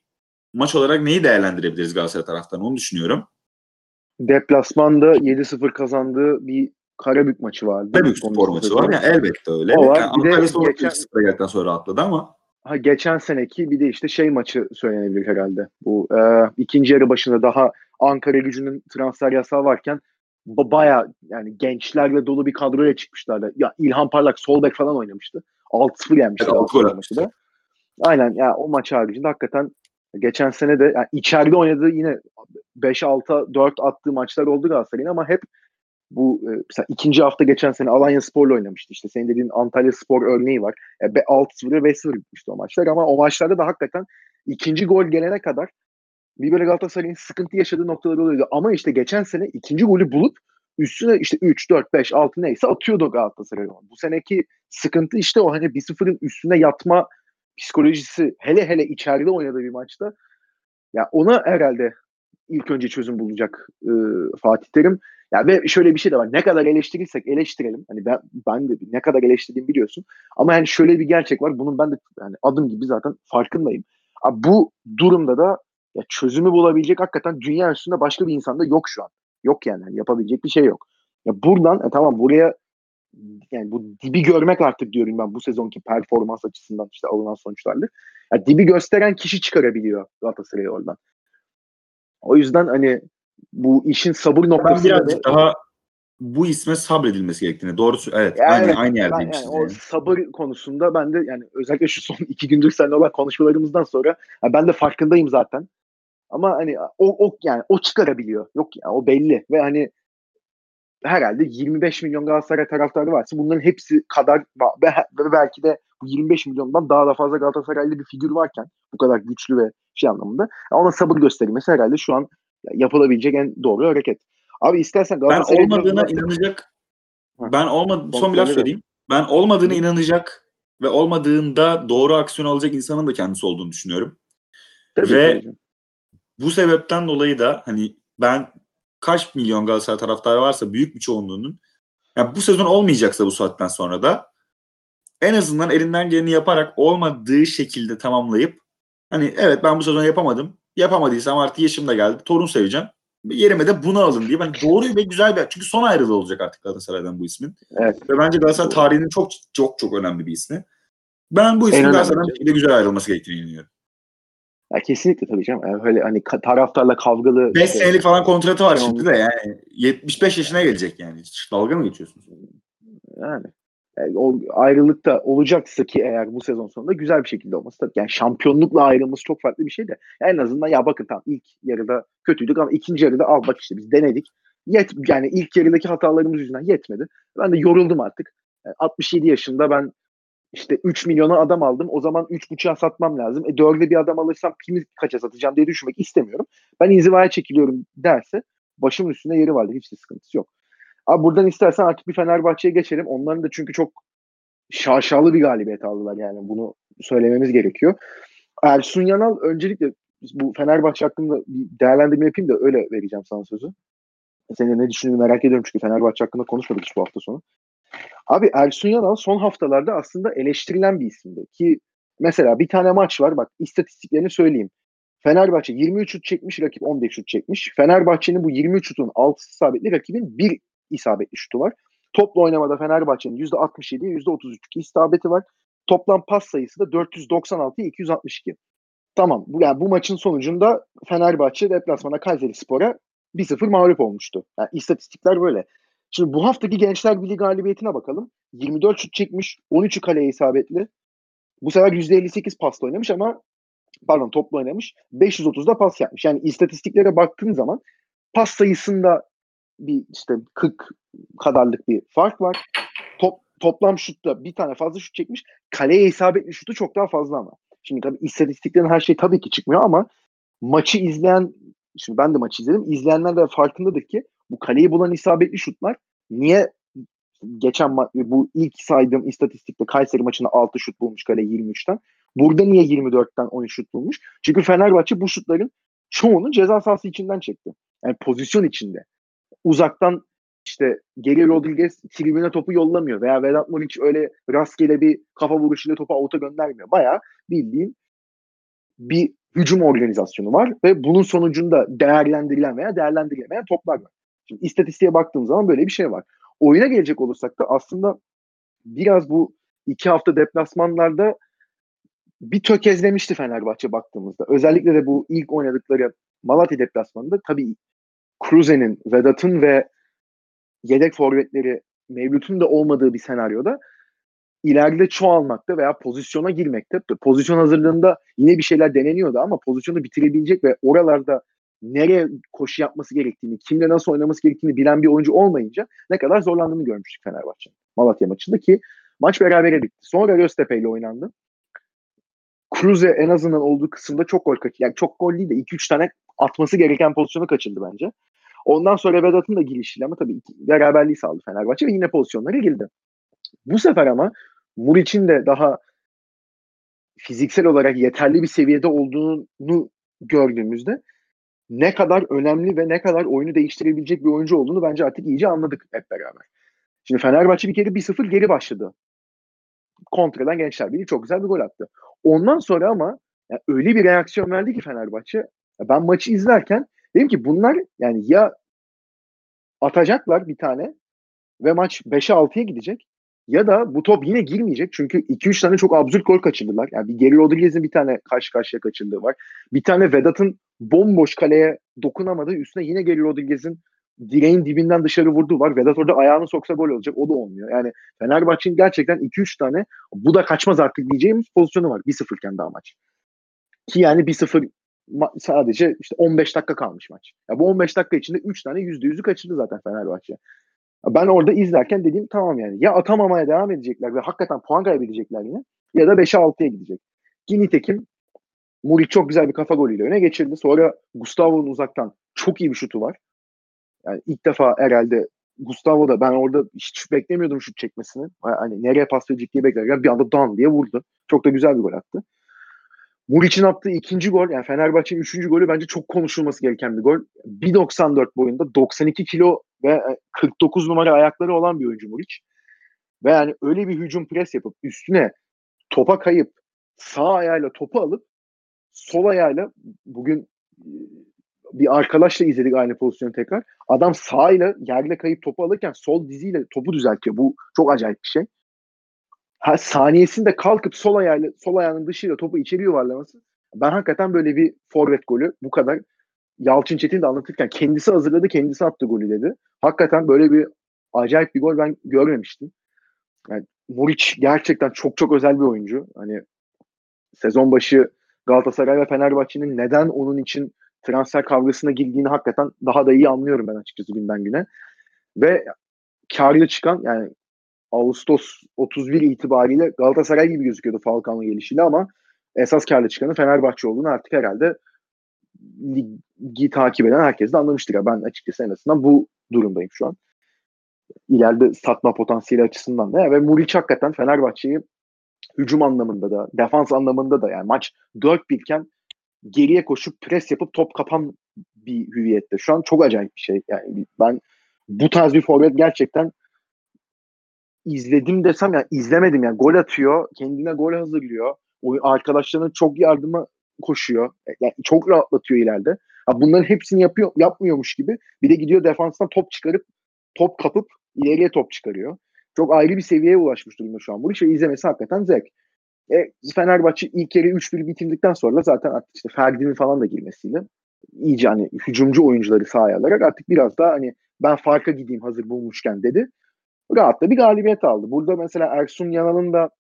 maç olarak neyi değerlendirebiliriz Galatasaray taraftarının onu düşünüyorum. Deplasmanda 7-0 kazandığı bir Karabük maçı vardı. Karabük spor maçı var ya elbette öyle. O var. Yani bir de geçen, sonra atladı ama. Ha, geçen seneki bir de işte şey maçı söylenebilir herhalde. Bu e, ikinci yarı başında daha Ankara gücünün transfer yasağı varken baya yani gençlerle dolu bir kadroya çıkmışlardı. Ya İlhan Parlak sol bek falan oynamıştı. 6-0 yenmişti. Evet, 6 maçı da. Aynen ya o maç haricinde hakikaten geçen sene de yani içeride oynadığı yine 5-6 4 attığı maçlar oldu Galatasaray'ın ama hep bu e, mesela ikinci hafta geçen sene Alanya Spor'la oynamıştı. İşte senin dediğin Antalya Spor örneği var. E, 6-0 ve 5-0 bitmişti o maçlar ama o maçlarda da hakikaten ikinci gol gelene kadar böyle Galatasaray'ın sıkıntı yaşadığı noktalar oluyordu. Ama işte geçen sene ikinci golü bulup üstüne işte 3, 4, 5, 6 neyse atıyordu Galatasaray. Bu seneki sıkıntı işte o hani 1-0'ın üstüne yatma psikolojisi hele hele içeride oynadığı bir maçta ya ona herhalde ilk önce çözüm bulacak e, Fatih Terim. Ya ve şöyle bir şey de var. Ne kadar eleştirirsek eleştirelim. Hani ben ben de ne kadar eleştirdiğimi biliyorsun. Ama hani şöyle bir gerçek var. Bunun ben de yani adım gibi zaten farkındayım. Abi bu durumda da ya çözümü bulabilecek hakikaten dünya üstünde başka bir insanda yok şu an. Yok yani. yani yapabilecek bir şey yok. Ya buradan e, tamam buraya yani bu dibi görmek artık diyorum ben bu sezonki performans açısından işte alınan sonuçlarla. Ya dibi gösteren kişi çıkarabiliyor Galatasaray'ı oradan. O yüzden hani bu işin sabır noktası. Ben birazcık da... daha bu isme sabredilmesi gerektiğini. Doğrusu evet. Yani aynı, aynı yerdeyim. Yani, yani. O sabır konusunda ben de yani özellikle şu son iki gündür seninle olan konuşmalarımızdan sonra yani ben de farkındayım zaten. Ama hani o, o yani o çıkarabiliyor. Yok yani o belli ve hani herhalde 25 milyon Galatasaray taraftarı varsa bunların hepsi kadar ve belki de bu 25 milyondan daha da fazla Galatasaraylı bir figür varken bu kadar güçlü ve şey anlamında ona sabır gösterilmesi herhalde şu an yapılabilecek en doğru hareket. Abi istersen Galatasaray ben olmadığına biraz... inanacak ben olmadı son bir laf söyleyeyim. Ben olmadığına inanacak ve olmadığında doğru aksiyon alacak insanın da kendisi olduğunu düşünüyorum. Tabii, ve tabii. bu sebepten dolayı da hani ben kaç milyon Galatasaray taraftarı varsa büyük bir çoğunluğunun yani bu sezon olmayacaksa bu saatten sonra da en azından elinden geleni yaparak olmadığı şekilde tamamlayıp hani evet ben bu sezon yapamadım. Yapamadıysam artık yaşım da geldi. Torun seveceğim. Yerime de bunu alın diye. Ben doğru ve güzel bir çünkü son ayrılığı olacak artık Galatasaray'dan bu ismin. Evet. Ve bence Galatasaray tarihinin çok çok çok önemli bir ismi. Ben bu ismin Galatasaray'dan de güzel ayrılması gerektiğini inanıyorum. Ya kesinlikle tabii canım. Yani öyle hani taraftarla kavgalı. 5 işte, senelik falan kontratı var şimdi de yani 75 yaşına gelecek yani. Hiç dalga mı geçiyorsun? Yani, o ayrılık da olacaksa ki eğer bu sezon sonunda güzel bir şekilde olması tabii. Yani şampiyonlukla ayrılması çok farklı bir şey de. En azından ya bakın tamam ilk yarıda kötüydük ama ikinci yarıda al bak işte biz denedik. Yet, yani ilk yarıdaki hatalarımız yüzünden yetmedi. Ben de yoruldum artık. Yani 67 yaşında ben işte 3 milyona adam aldım. O zaman 3.5'a satmam lazım. E 4'e bir adam alırsam kimi kaça satacağım diye düşünmek istemiyorum. Ben inzivaya çekiliyorum derse başımın üstünde yeri vardır. Hiç de sıkıntısı yok. Abi buradan istersen artık bir Fenerbahçe'ye geçelim. Onların da çünkü çok şaşalı bir galibiyet aldılar yani. Bunu söylememiz gerekiyor. Ersun Yanal öncelikle bu Fenerbahçe hakkında bir değerlendirme yapayım da öyle vereceğim sana sözü. Senin ne düşündüğünü merak ediyorum çünkü Fenerbahçe hakkında konuşmadık bu hafta sonu. Abi Ersun Yanal son haftalarda aslında eleştirilen bir isimdi. Ki mesela bir tane maç var bak istatistiklerini söyleyeyim. Fenerbahçe 23 şut çekmiş, rakip 15 şut çekmiş. Fenerbahçe'nin bu 23 şutun 6'sı isabetli, rakibin 1 isabetli şutu var. Toplu oynamada Fenerbahçe'nin %67'ye %33 isabeti var. Toplam pas sayısı da 496'ya 262. Tamam. Bu, yani bu maçın sonucunda Fenerbahçe deplasmana Kayseri Spor'a 1-0 mağlup olmuştu. Yani istatistikler böyle. Şimdi bu haftaki Gençler Birliği galibiyetine bakalım. 24 şut çekmiş, 13'ü kaleye isabetli. Bu sefer %58 pasla oynamış ama pardon topla oynamış. 530'da pas yapmış. Yani istatistiklere baktığın zaman pas sayısında bir işte 40 kadarlık bir fark var. Top, toplam şutta bir tane fazla şut çekmiş. Kaleye isabetli şutu çok daha fazla ama. Şimdi tabii istatistiklerin her şey tabii ki çıkmıyor ama maçı izleyen şimdi ben de maçı izledim. İzleyenler de farkındadır ki bu kaleyi bulan isabetli şutlar niye geçen ma- bu ilk saydığım istatistikte Kayseri maçında 6 şut bulmuş kale 23'ten. Burada niye 24'ten 13 şut bulmuş? Çünkü Fenerbahçe bu şutların çoğunu ceza sahası içinden çekti. Yani pozisyon içinde. Uzaktan işte Geri Rodriguez tribüne topu yollamıyor veya Vedat Muriç öyle rastgele bir kafa vuruşuyla topu avuta göndermiyor. Bayağı bildiğin bir hücum organizasyonu var ve bunun sonucunda değerlendirilen veya değerlendirilemeyen toplar var. Şimdi istatistiğe baktığım zaman böyle bir şey var. Oyuna gelecek olursak da aslında biraz bu iki hafta deplasmanlarda bir tökezlemişti Fenerbahçe baktığımızda. Özellikle de bu ilk oynadıkları Malatya deplasmanında tabii Kruse'nin, Vedat'ın ve yedek forvetleri mevlutun da olmadığı bir senaryoda ileride çoğalmakta veya pozisyona girmekte. Pozisyon hazırlığında yine bir şeyler deneniyordu ama pozisyonu bitirebilecek ve oralarda nereye koşu yapması gerektiğini, kimle nasıl oynaması gerektiğini bilen bir oyuncu olmayınca ne kadar zorlandığını görmüştük Fenerbahçe'nin. Malatya maçında ki maç berabere bitti. Sonra Göztepe ile oynandı. Cruze en azından olduğu kısımda çok gol kaçırdı. Yani çok gol değil de 2-3 tane atması gereken pozisyonu kaçırdı bence. Ondan sonra Vedat'ın da girişiyle ama tabii beraberliği sağladı Fenerbahçe ve yine pozisyonlara girdi. Bu sefer ama Muriç'in de daha fiziksel olarak yeterli bir seviyede olduğunu gördüğümüzde ne kadar önemli ve ne kadar oyunu değiştirebilecek bir oyuncu olduğunu bence artık iyice anladık hep beraber. Şimdi Fenerbahçe bir kere 1-0 geri başladı. Kontradan Gençler Birliği çok güzel bir gol attı. Ondan sonra ama yani öyle bir reaksiyon verdi ki Fenerbahçe. Ben maçı izlerken dedim ki bunlar yani ya atacaklar bir tane ve maç 5'e 6'ya gidecek ya da bu top yine girmeyecek. Çünkü 2-3 tane çok absürt gol kaçırdılar. Yani bir Geri Rodriguez'in bir tane karşı karşıya kaçırdığı var. Bir tane Vedat'ın bomboş kaleye dokunamadığı üstüne yine Geri Rodriguez'in direğin dibinden dışarı vurduğu var. Vedat orada ayağını soksa gol olacak. O da olmuyor. Yani Fenerbahçe'nin gerçekten 2-3 tane bu da kaçmaz artık diyeceğimiz pozisyonu var. 1-0 iken daha maç. Ki yani 1-0 sadece işte 15 dakika kalmış maç. Ya bu 15 dakika içinde 3 tane %100'ü kaçırdı zaten Fenerbahçe. Ben orada izlerken dediğim tamam yani ya atamamaya devam edecekler ve hakikaten puan kaybedecekler yine ya da 5'e 6'ya gidecek. Ki nitekim Muri çok güzel bir kafa golüyle öne geçirdi. Sonra Gustavo'nun uzaktan çok iyi bir şutu var. Yani ilk defa herhalde Gustavo da ben orada hiç beklemiyordum şut çekmesini. Hani nereye pas verecek diye beklerken bir anda dan diye vurdu. Çok da güzel bir gol attı. Muriç'in attığı ikinci gol yani Fenerbahçe'nin üçüncü golü bence çok konuşulması gereken bir gol. 1.94 boyunda 92 kilo ve 49 e, numara ayakları olan bir oyuncu Muriç. Ve yani öyle bir hücum pres yapıp üstüne topa kayıp sağ ayağıyla topu alıp sol ayağıyla bugün e, bir arkadaşla izledik aynı pozisyonu tekrar. Adam sağıyla yerle kayıp topu alırken sol diziyle topu düzeltiyor. Bu çok acayip bir şey. Ha, saniyesinde kalkıp sol ayağıyla sol ayağının dışıyla topu içeri yuvarlaması. Ben hakikaten böyle bir forvet golü bu kadar Yalçın Çetin de anlatırken kendisi hazırladı, kendisi attı golü dedi. Hakikaten böyle bir acayip bir gol ben görmemiştim. Yani Muriç gerçekten çok çok özel bir oyuncu. Hani sezon başı Galatasaray ve Fenerbahçe'nin neden onun için transfer kavgasına girdiğini hakikaten daha da iyi anlıyorum ben açıkçası günden güne. Ve karlı çıkan yani Ağustos 31 itibariyle Galatasaray gibi gözüküyordu Falcao'nun gelişiyle ama esas karlı çıkanı Fenerbahçe olduğunu artık herhalde ligi takip eden herkes de anlamıştır. Ya. Ben açıkçası en azından bu durumdayım şu an. İleride satma potansiyeli açısından da. Ve Muriç hakikaten Fenerbahçe'yi hücum anlamında da, defans anlamında da yani maç 4-1 iken geriye koşup pres yapıp top kapan bir hüviyette. Şu an çok acayip bir şey. Yani ben bu tarz bir forvet gerçekten izledim desem yani izlemedim yani gol atıyor, kendine gol hazırlıyor. O arkadaşlarına çok yardıma koşuyor. Yani çok rahatlatıyor ileride. Ha bunların hepsini yapıyor yapmıyormuş gibi bir de gidiyor defanstan top çıkarıp top kapıp ileriye top çıkarıyor. Çok ayrı bir seviyeye ulaşmış durumda şu an. Bu işi izlemesi hakikaten zevk. E, Fenerbahçe ilk kere 3-1 bitirdikten sonra zaten artık işte Ferdi'nin falan da girmesiyle iyice hani hücumcu oyuncuları sahaya alarak artık biraz daha hani ben farka gideyim hazır bulmuşken dedi. Rahatla bir galibiyet aldı. Burada mesela Ersun Yanal'ın da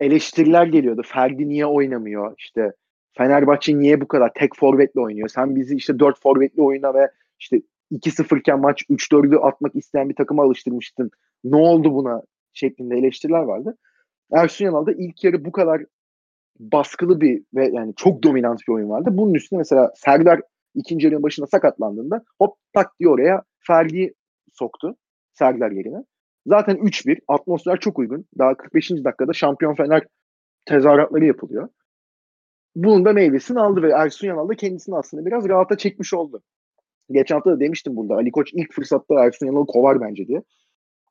eleştiriler geliyordu. Ferdi niye oynamıyor? İşte Fenerbahçe niye bu kadar tek forvetle oynuyor? Sen bizi işte 4 forvetli oyuna ve işte 2-0 iken maç 3-4'ü atmak isteyen bir takıma alıştırmıştın. Ne oldu buna? şeklinde eleştiriler vardı. Ersun Yanal'da ilk yarı bu kadar baskılı bir ve yani çok dominant bir oyun vardı. Bunun üstüne mesela Serdar ikinci yarının başında sakatlandığında hop tak diye oraya Ferdi'yi soktu Serdar yerine. Zaten 3-1. Atmosfer çok uygun. Daha 45. dakikada şampiyon Fener tezahüratları yapılıyor. Bunun da meyvesini aldı ve Ersun Yanal da kendisini aslında biraz rahata çekmiş oldu. Geçen hafta da demiştim burada Ali Koç ilk fırsatta Ersun Yanal'ı kovar bence diye.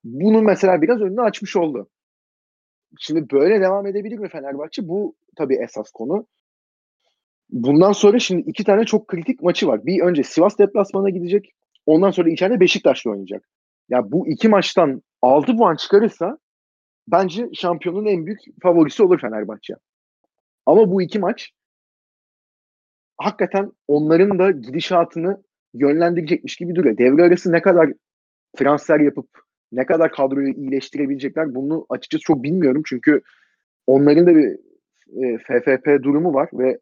Bunu mesela biraz önünü açmış oldu. Şimdi böyle devam edebilir mi Fenerbahçe? Bu tabii esas konu. Bundan sonra şimdi iki tane çok kritik maçı var. Bir önce Sivas deplasmanına gidecek. Ondan sonra içeride Beşiktaş'la oynayacak. Ya bu iki maçtan 6 puan çıkarırsa bence şampiyonun en büyük favorisi olur Fenerbahçe. Ama bu iki maç hakikaten onların da gidişatını yönlendirecekmiş gibi duruyor. Devre arası ne kadar transfer yapıp ne kadar kadroyu iyileştirebilecekler bunu açıkçası çok bilmiyorum. Çünkü onların da bir e, FFP durumu var ve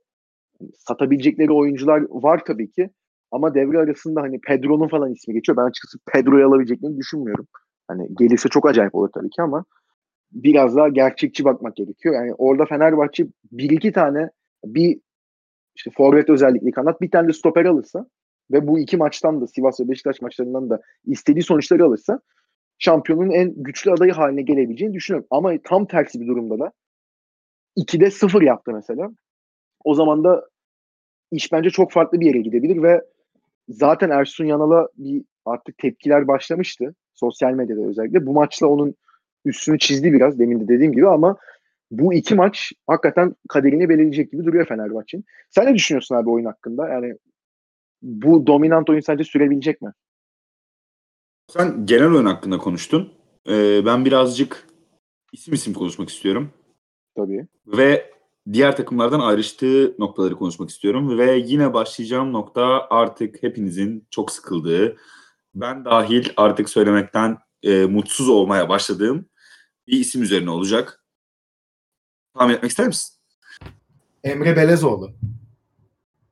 satabilecekleri oyuncular var tabii ki. Ama devre arasında hani Pedro'nun falan ismi geçiyor. Ben açıkçası Pedro'yu alabileceklerini düşünmüyorum. Hani gelirse çok acayip olur tabii ki ama biraz daha gerçekçi bakmak gerekiyor. Yani orada Fenerbahçe bir iki tane bir işte forvet özellikle kanat bir tane de stoper alırsa ve bu iki maçtan da Sivas ve Beşiktaş maçlarından da istediği sonuçları alırsa şampiyonun en güçlü adayı haline gelebileceğini düşünüyorum. Ama tam tersi bir durumda da 2'de 0 yaptı mesela. O zaman da iş bence çok farklı bir yere gidebilir ve zaten Ersun Yanal'a bir artık tepkiler başlamıştı. Sosyal medyada özellikle. Bu maçla onun üstünü çizdi biraz demin de dediğim gibi ama bu iki maç hakikaten kaderini belirleyecek gibi duruyor Fenerbahçe'nin. Sen ne düşünüyorsun abi oyun hakkında? Yani bu dominant oyun sence sürebilecek mi? Sen genel oyun hakkında konuştun. Ee, ben birazcık isim isim konuşmak istiyorum. Tabii. Ve diğer takımlardan ayrıştığı noktaları konuşmak istiyorum. Ve yine başlayacağım nokta artık hepinizin çok sıkıldığı, ben dahil artık söylemekten e, mutsuz olmaya başladığım bir isim üzerine olacak. Tahmin etmek ister misin? Emre Belezoğlu.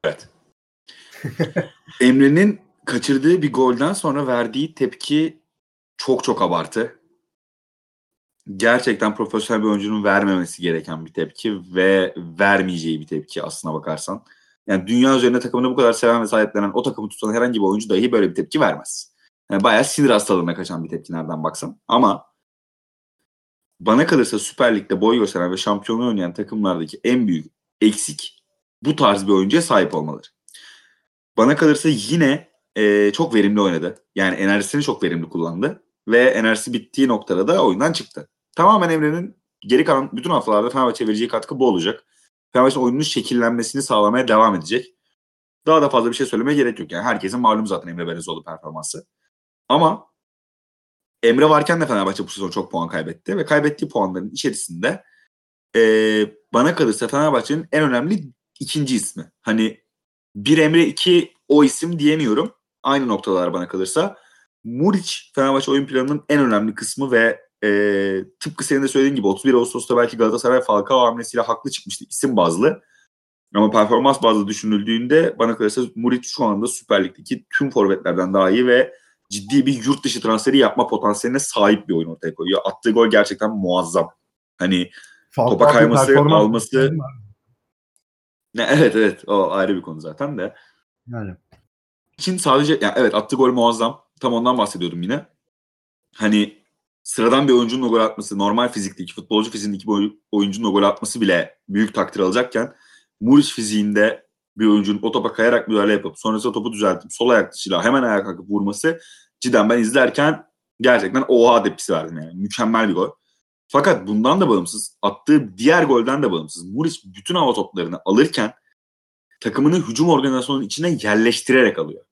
Evet. Emre'nin kaçırdığı bir golden sonra verdiği tepki çok çok abartı. Gerçekten profesyonel bir oyuncunun vermemesi gereken bir tepki ve vermeyeceği bir tepki aslına bakarsan. Yani dünya üzerinde takımını bu kadar seven ve sahiplenen o takımı tutan herhangi bir oyuncu dahi böyle bir tepki vermez. Yani bayağı sinir hastalığına kaçan bir tepki nereden baksan. Ama bana kalırsa Süper Lig'de boy gösteren ve şampiyonluğu oynayan takımlardaki en büyük eksik bu tarz bir oyuncuya sahip olmaları. Bana kalırsa yine e, çok verimli oynadı. Yani enerjisini çok verimli kullandı. Ve enerjisi bittiği noktada da oyundan çıktı. Tamamen Emre'nin geri kalan bütün haftalarda Fenerbahçe'ye vereceği katkı bu olacak. Fenerbahçe'nin oyunun şekillenmesini sağlamaya devam edecek. Daha da fazla bir şey söylemeye gerek yok. Yani herkesin malum zaten Emre Belezoğlu performansı. Ama Emre varken de Fenerbahçe bu sezon çok puan kaybetti ve kaybettiği puanların içerisinde e, bana kalırsa Fenerbahçe'nin en önemli ikinci ismi. Hani bir Emre iki o isim diyemiyorum. Aynı noktalar bana kalırsa. Muriç Fenerbahçe oyun planının en önemli kısmı ve e, tıpkı senin de söylediğin gibi 31 Ağustos'ta belki Galatasaray Falcao hamlesiyle haklı çıkmıştı isim bazlı. Ama performans bazlı düşünüldüğünde bana kalırsa Muriç şu anda Süper Lig'deki tüm forvetlerden daha iyi ve ciddi bir yurt dışı transferi yapma potansiyeline sahip bir oyun ortaya koyuyor. Attığı gol gerçekten muazzam. Hani Falcao topa kayması, alması. Ne, evet evet o ayrı bir konu zaten de. Yani. İçin sadece yani evet attığı gol muazzam. Tam ondan bahsediyordum yine. Hani sıradan bir oyuncunun o gol atması, normal fizikteki, futbolcu fiziğindeki bir oyuncunun o gol atması bile büyük takdir alacakken Muriç fiziğinde bir oyuncunun o topa kayarak müdahale yapıp sonrasında topu düzeltip sol ayak dışıyla hemen ayağa kalkıp vurması cidden ben izlerken gerçekten oha tepkisi verdim yani. Mükemmel bir gol. Fakat bundan da bağımsız, attığı diğer golden de bağımsız. Muriç bütün hava toplarını alırken takımını hücum organizasyonunun içine yerleştirerek alıyor.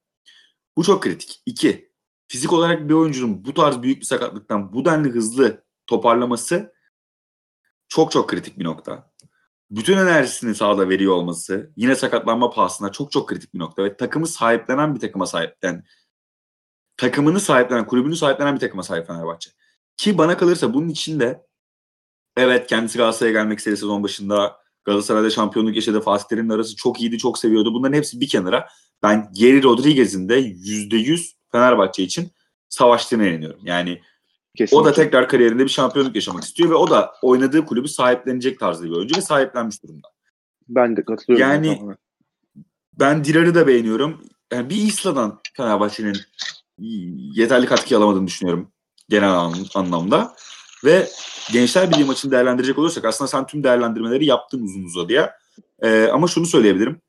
Bu çok kritik. İki, fizik olarak bir oyuncunun bu tarz büyük bir sakatlıktan bu denli hızlı toparlaması çok çok kritik bir nokta. Bütün enerjisini sahada veriyor olması yine sakatlanma pahasına çok çok kritik bir nokta ve takımı sahiplenen bir takıma sahip yani takımını sahiplenen, kulübünü sahiplenen bir takıma sahip Fenerbahçe. Ki bana kalırsa bunun içinde evet kendisi Galatasaray'a gelmek istedi sezon başında. Galatasaray'da şampiyonluk yaşadı. Fatih Terim'le arası çok iyiydi, çok seviyordu. Bunların hepsi bir kenara. Ben Geri Rodriguez'in de %100 Fenerbahçe için savaştığına inanıyorum. Yani Kesinlikle. o da tekrar kariyerinde bir şampiyonluk yaşamak istiyor ve o da oynadığı kulübü sahiplenecek tarzda bir oyuncu ve sahiplenmiş durumda. Ben de katılıyorum. Yani ben Dirar'ı da beğeniyorum. Yani bir İsla'dan Fenerbahçe'nin yeterli katkı alamadığını düşünüyorum genel anlamda. Ve Gençler Birliği maçını değerlendirecek olursak aslında sen tüm değerlendirmeleri yaptın uzun uzadıya. Ee, ama şunu söyleyebilirim.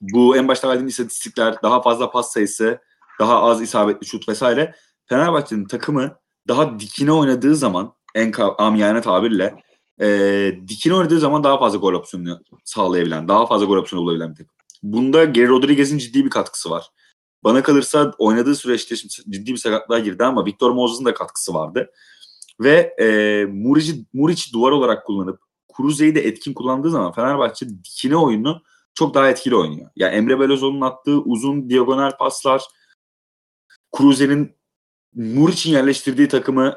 Bu en başta verdiğim istatistikler, daha fazla pas sayısı, daha az isabetli şut vesaire. Fenerbahçe'nin takımı daha dikine oynadığı zaman en amiyane tabirle e, dikine oynadığı zaman daha fazla gol opsiyonu sağlayabilen, daha fazla gol opsiyonu bulabilen bir takım. Bunda Geri Rodriguez'in ciddi bir katkısı var. Bana kalırsa oynadığı süreçte ciddi bir sakatlığa girdi ama Victor Moses'ın da katkısı vardı. Ve e, Muric'i Muric duvar olarak kullanıp Kruze'yi de etkin kullandığı zaman Fenerbahçe dikine oyunu çok daha etkili oynuyor. Yani Emre Belözoğlu'nun attığı uzun diagonal paslar, Kruze'nin Muriç'in yerleştirdiği takımı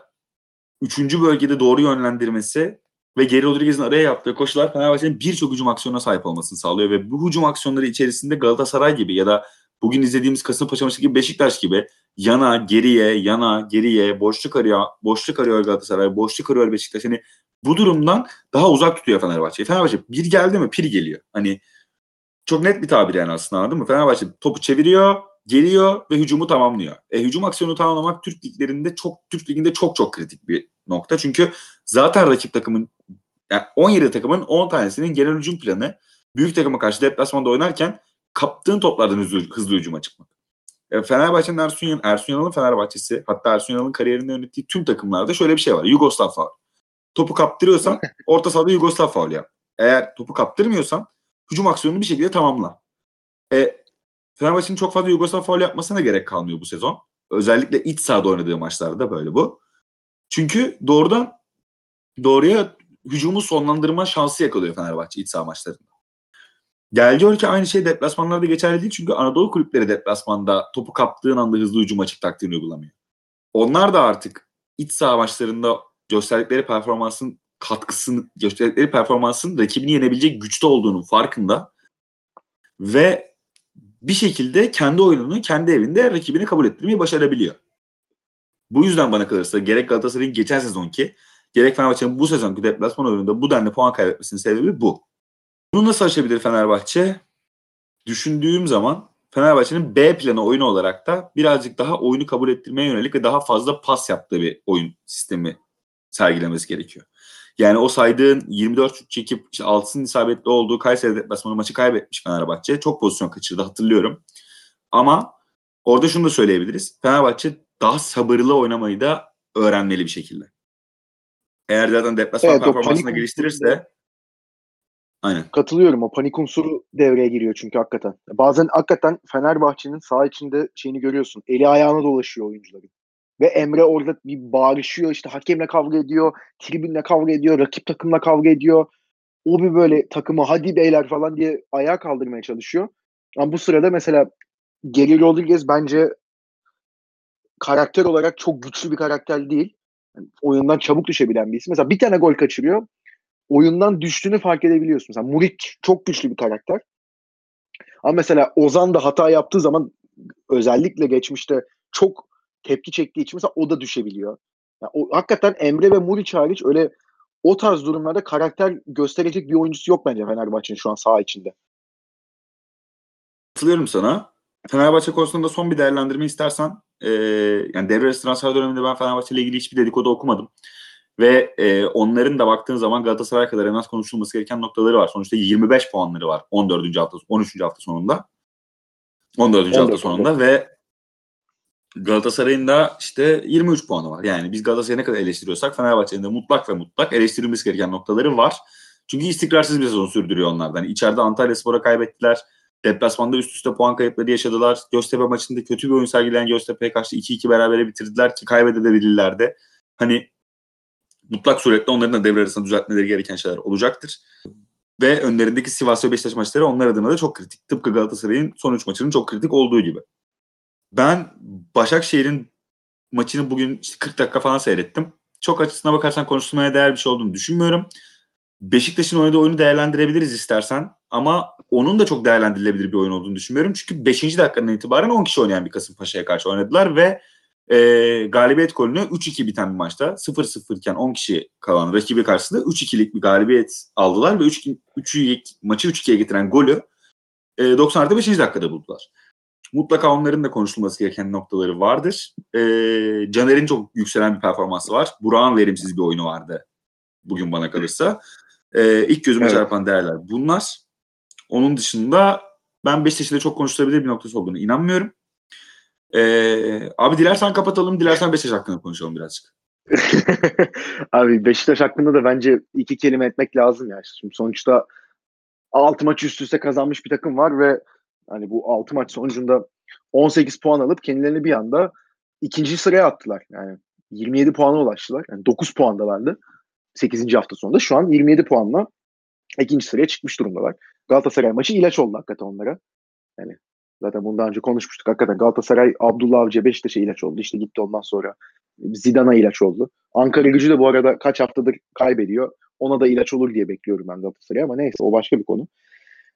3. bölgede doğru yönlendirmesi ve Geri Rodriguez'in araya yaptığı koşular Fenerbahçe'nin birçok hücum aksiyonuna sahip olmasını sağlıyor ve bu hücum aksiyonları içerisinde Galatasaray gibi ya da bugün izlediğimiz Kasımpaşa maçı gibi Beşiktaş gibi yana, geriye, yana, geriye, boşluk arıyor, boşluk arıyor Galatasaray, boşluk arıyor Beşiktaş. Hani bu durumdan daha uzak tutuyor Fenerbahçe. Fenerbahçe bir geldi mi pir geliyor. Hani çok net bir tabir yani aslında anladın mı? Fenerbahçe topu çeviriyor, geliyor ve hücumu tamamlıyor. E, hücum aksiyonu tamamlamak Türk liglerinde çok Türk liginde çok çok kritik bir nokta. Çünkü zaten rakip takımın yani 17 takımın 10 tanesinin genel hücum planı büyük takıma karşı deplasmanda oynarken kaptığın toplardan hızlı, hızlı hücuma çıkmak. E, Fenerbahçe'nin Ersun, Yan, Ersun Yanal'ın Fenerbahçesi hatta Ersun Yanal'ın kariyerinde yönettiği tüm takımlarda şöyle bir şey var. Yugoslav faul. Topu kaptırıyorsan orta sahada Yugoslav faul yap. Eğer topu kaptırmıyorsan hücum aksiyonunu bir şekilde tamamla. E, Fenerbahçe'nin çok fazla Yugoslav faul yapmasına gerek kalmıyor bu sezon. Özellikle iç sahada oynadığı maçlarda böyle bu. Çünkü doğrudan doğruya hücumu sonlandırma şansı yakalıyor Fenerbahçe iç saha maçlarında. Gel ki aynı şey deplasmanlarda geçerli değil çünkü Anadolu kulüpleri deplasmanda topu kaptığın anda hızlı hücum açık taktiğini uygulamıyor. Onlar da artık iç saha maçlarında gösterdikleri performansın katkısını, gösterdikleri performansın rakibini yenebilecek güçte olduğunun farkında ve bir şekilde kendi oyununu kendi evinde rakibini kabul ettirmeyi başarabiliyor. Bu yüzden bana kalırsa gerek Galatasaray'ın geçen sezonki gerek Fenerbahçe'nin bu sezonki deplasman oyununda bu denli puan kaybetmesinin sebebi bu. Bunu nasıl aşabilir Fenerbahçe? Düşündüğüm zaman Fenerbahçe'nin B planı oyunu olarak da birazcık daha oyunu kabul ettirmeye yönelik ve daha fazla pas yaptığı bir oyun sistemi sergilemesi gerekiyor. Yani o saydığın 24 şut çekip işte altısının isabetli olduğu Kayseri deplasmanı maçı kaybetmiş Fenerbahçe. Çok pozisyon kaçırdı hatırlıyorum. Ama orada şunu da söyleyebiliriz. Fenerbahçe daha sabırlı oynamayı da öğrenmeli bir şekilde. Eğer zaten deplasman evet, performansını geliştirirse Aynen. Katılıyorum. O panik unsuru devreye giriyor çünkü hakikaten. Bazen hakikaten Fenerbahçe'nin sağ içinde şeyini görüyorsun. Eli ayağına dolaşıyor oyuncuların. Ve Emre orada bir bağırışıyor işte hakemle kavga ediyor, tribünle kavga ediyor, rakip takımla kavga ediyor. O bir böyle takımı hadi beyler falan diye ayağa kaldırmaya çalışıyor. Ama bu sırada mesela Geri Rodriguez bence karakter olarak çok güçlü bir karakter değil. Yani oyundan çabuk düşebilen bir isim. Mesela bir tane gol kaçırıyor. Oyundan düştüğünü fark edebiliyorsun. Mesela Murik çok güçlü bir karakter. Ama mesela Ozan da hata yaptığı zaman özellikle geçmişte çok tepki çektiği için mesela o da düşebiliyor. Yani o, hakikaten Emre ve Muriç hariç öyle o tarz durumlarda karakter gösterecek bir oyuncusu yok bence Fenerbahçe'nin şu an saha içinde. Katılıyorum sana. Fenerbahçe konusunda son bir değerlendirme istersen e, yani devre transfer döneminde ben Fenerbahçe ile ilgili hiçbir dedikodu okumadım. Ve e, onların da baktığın zaman Galatasaray kadar en az konuşulması gereken noktaları var. Sonuçta 25 puanları var 14. hafta 13. hafta sonunda. 14. 14 hafta sonunda 14. ve Galatasaray'ın da işte 23 puanı var. Yani biz Galatasaray'ı ne kadar eleştiriyorsak Fenerbahçe'nin de mutlak ve mutlak eleştirilmesi gereken noktaları var. Çünkü istikrarsız bir sezon sürdürüyor onlardan. Yani içeride Antalya Spor'a kaybettiler. Deplasmanda üst üste puan kayıpları yaşadılar. Göztepe maçında kötü bir oyun sergileyen Göztepe'ye karşı 2-2 berabere bitirdiler ki kaybedebilirlerdi. Hani mutlak suretle onların da devre arasında düzeltmeleri gereken şeyler olacaktır. Ve önlerindeki Sivas ve Beşiktaş maçları onlar adına da çok kritik. Tıpkı Galatasaray'ın son 3 maçının çok kritik olduğu gibi. Ben Başakşehir'in maçını bugün işte 40 dakika falan seyrettim. Çok açısına bakarsan konuşulmaya değer bir şey olduğunu düşünmüyorum. Beşiktaş'ın oynadığı oyunu değerlendirebiliriz istersen. Ama onun da çok değerlendirilebilir bir oyun olduğunu düşünmüyorum. Çünkü 5. dakikadan itibaren 10 kişi oynayan bir Kasımpaşa'ya karşı oynadılar ve e, galibiyet golünü 3-2 biten bir maçta 0-0 iken 10 kişi kalan rakibi karşısında 3-2'lik bir galibiyet aldılar ve 3 3'ü maçı 3-2'ye getiren golü e, 90 artı 5. dakikada buldular. Mutlaka onların da konuşulması gereken noktaları vardır. E, Caner'in çok yükselen bir performansı var. Burak'ın verimsiz bir oyunu vardı bugün bana kalırsa. E, ilk gözüme evet. çarpan değerler bunlar. Onun dışında ben Beşiktaş'ın çok konuşulabilir bir noktası olduğunu inanmıyorum. Ee, abi dilersen kapatalım, dilersen Beşiktaş hakkında konuşalım birazcık. abi Beşiktaş hakkında da bence iki kelime etmek lazım ya. Şimdi sonuçta 6 maç üst üste kazanmış bir takım var ve hani bu 6 maç sonucunda 18 puan alıp kendilerini bir anda ikinci sıraya attılar. Yani 27 puana ulaştılar. Yani 9 puandalardı 8. hafta sonunda. Şu an 27 puanla ikinci sıraya çıkmış durumdalar. Galatasaray maçı ilaç oldu hakikaten onlara. Yani Zaten bundan önce konuşmuştuk. Hakikaten Galatasaray Abdullah Avcı'ya Beşiktaş'a ilaç oldu. İşte gitti ondan sonra Zidane'a ilaç oldu. Ankara gücü de bu arada kaç haftadır kaybediyor. Ona da ilaç olur diye bekliyorum ben Galatasaray'a ama neyse o başka bir konu.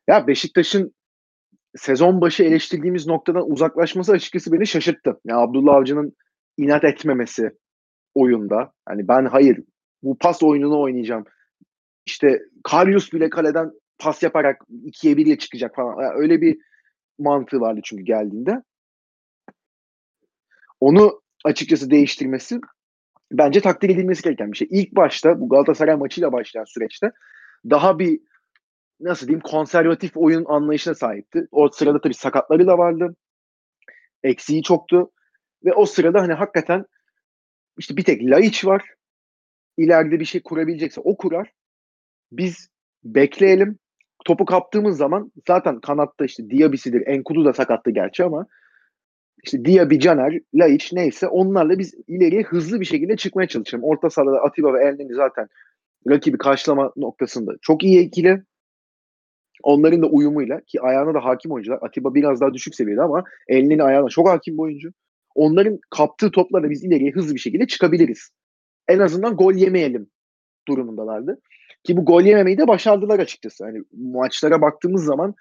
Ya Beşiktaş'ın sezon başı eleştirdiğimiz noktadan uzaklaşması açıkçası beni şaşırttı. Yani Abdullah Avcı'nın inat etmemesi oyunda. Hani ben hayır bu pas oyununu oynayacağım. İşte Karius bile kaleden pas yaparak ikiye birle çıkacak falan. Yani öyle bir mantığı vardı çünkü geldiğinde. Onu açıkçası değiştirmesi bence takdir edilmesi gereken bir şey. İlk başta bu Galatasaray maçıyla başlayan süreçte daha bir nasıl diyeyim konservatif oyun anlayışına sahipti. O sırada tabii sakatları da vardı. Eksiği çoktu. Ve o sırada hani hakikaten işte bir tek Laiç var. İleride bir şey kurabilecekse o kurar. Biz bekleyelim. Topu kaptığımız zaman zaten kanatta işte Diaby'sidir. Enkudu da sakattı gerçi ama işte Diaby, Caner, Laiç neyse onlarla biz ileriye hızlı bir şekilde çıkmaya çalışalım. Orta sahada Atiba ve Elneni zaten rakibi karşılama noktasında çok iyi ikili. Onların da uyumuyla ki ayağına da hakim oyuncular. Atiba biraz daha düşük seviyede ama Elneni ayağına çok hakim bir oyuncu. Onların kaptığı toplarla biz ileriye hızlı bir şekilde çıkabiliriz. En azından gol yemeyelim durumundalardı. Ki bu gol yememeyi de başardılar açıkçası. Hani maçlara baktığımız zaman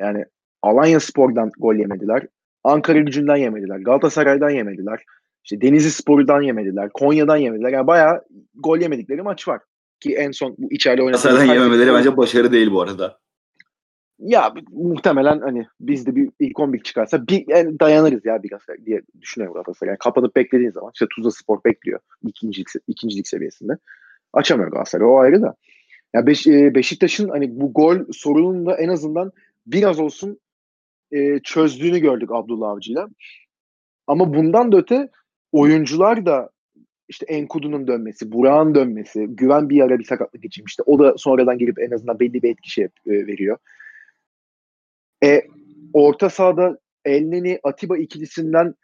yani Alanya Spor'dan gol yemediler. Ankara gücünden yemediler. Galatasaray'dan yemediler. İşte Denizli Spor'dan yemediler. Konya'dan yemediler. Yani bayağı gol yemedikleri maç var. Ki en son bu içeride oynadıkları... Galatasaray'dan yememeleri bence başarı değil bu arada. Ya muhtemelen hani biz de bir ilk 11 çıkarsa bir yani dayanırız ya biraz diye düşünüyorum Galatasaray. Yani kapanıp beklediğin zaman işte Tuzla Spor bekliyor ikincilik, ikincilik seviyesinde. Açamıyor Galatasaray o ayrı da. Ya Beş, Beşiktaş'ın hani bu gol sorununu da en azından biraz olsun e, çözdüğünü gördük Abdullah Avcı'yla. Ama bundan da öte oyuncular da işte Enkudu'nun dönmesi, Burak'ın dönmesi, Güven bir ara bir sakatlık geçirmişti. O da sonradan gelip en azından belli bir etki şey e, veriyor. E, orta sahada Elneni Atiba ikilisinden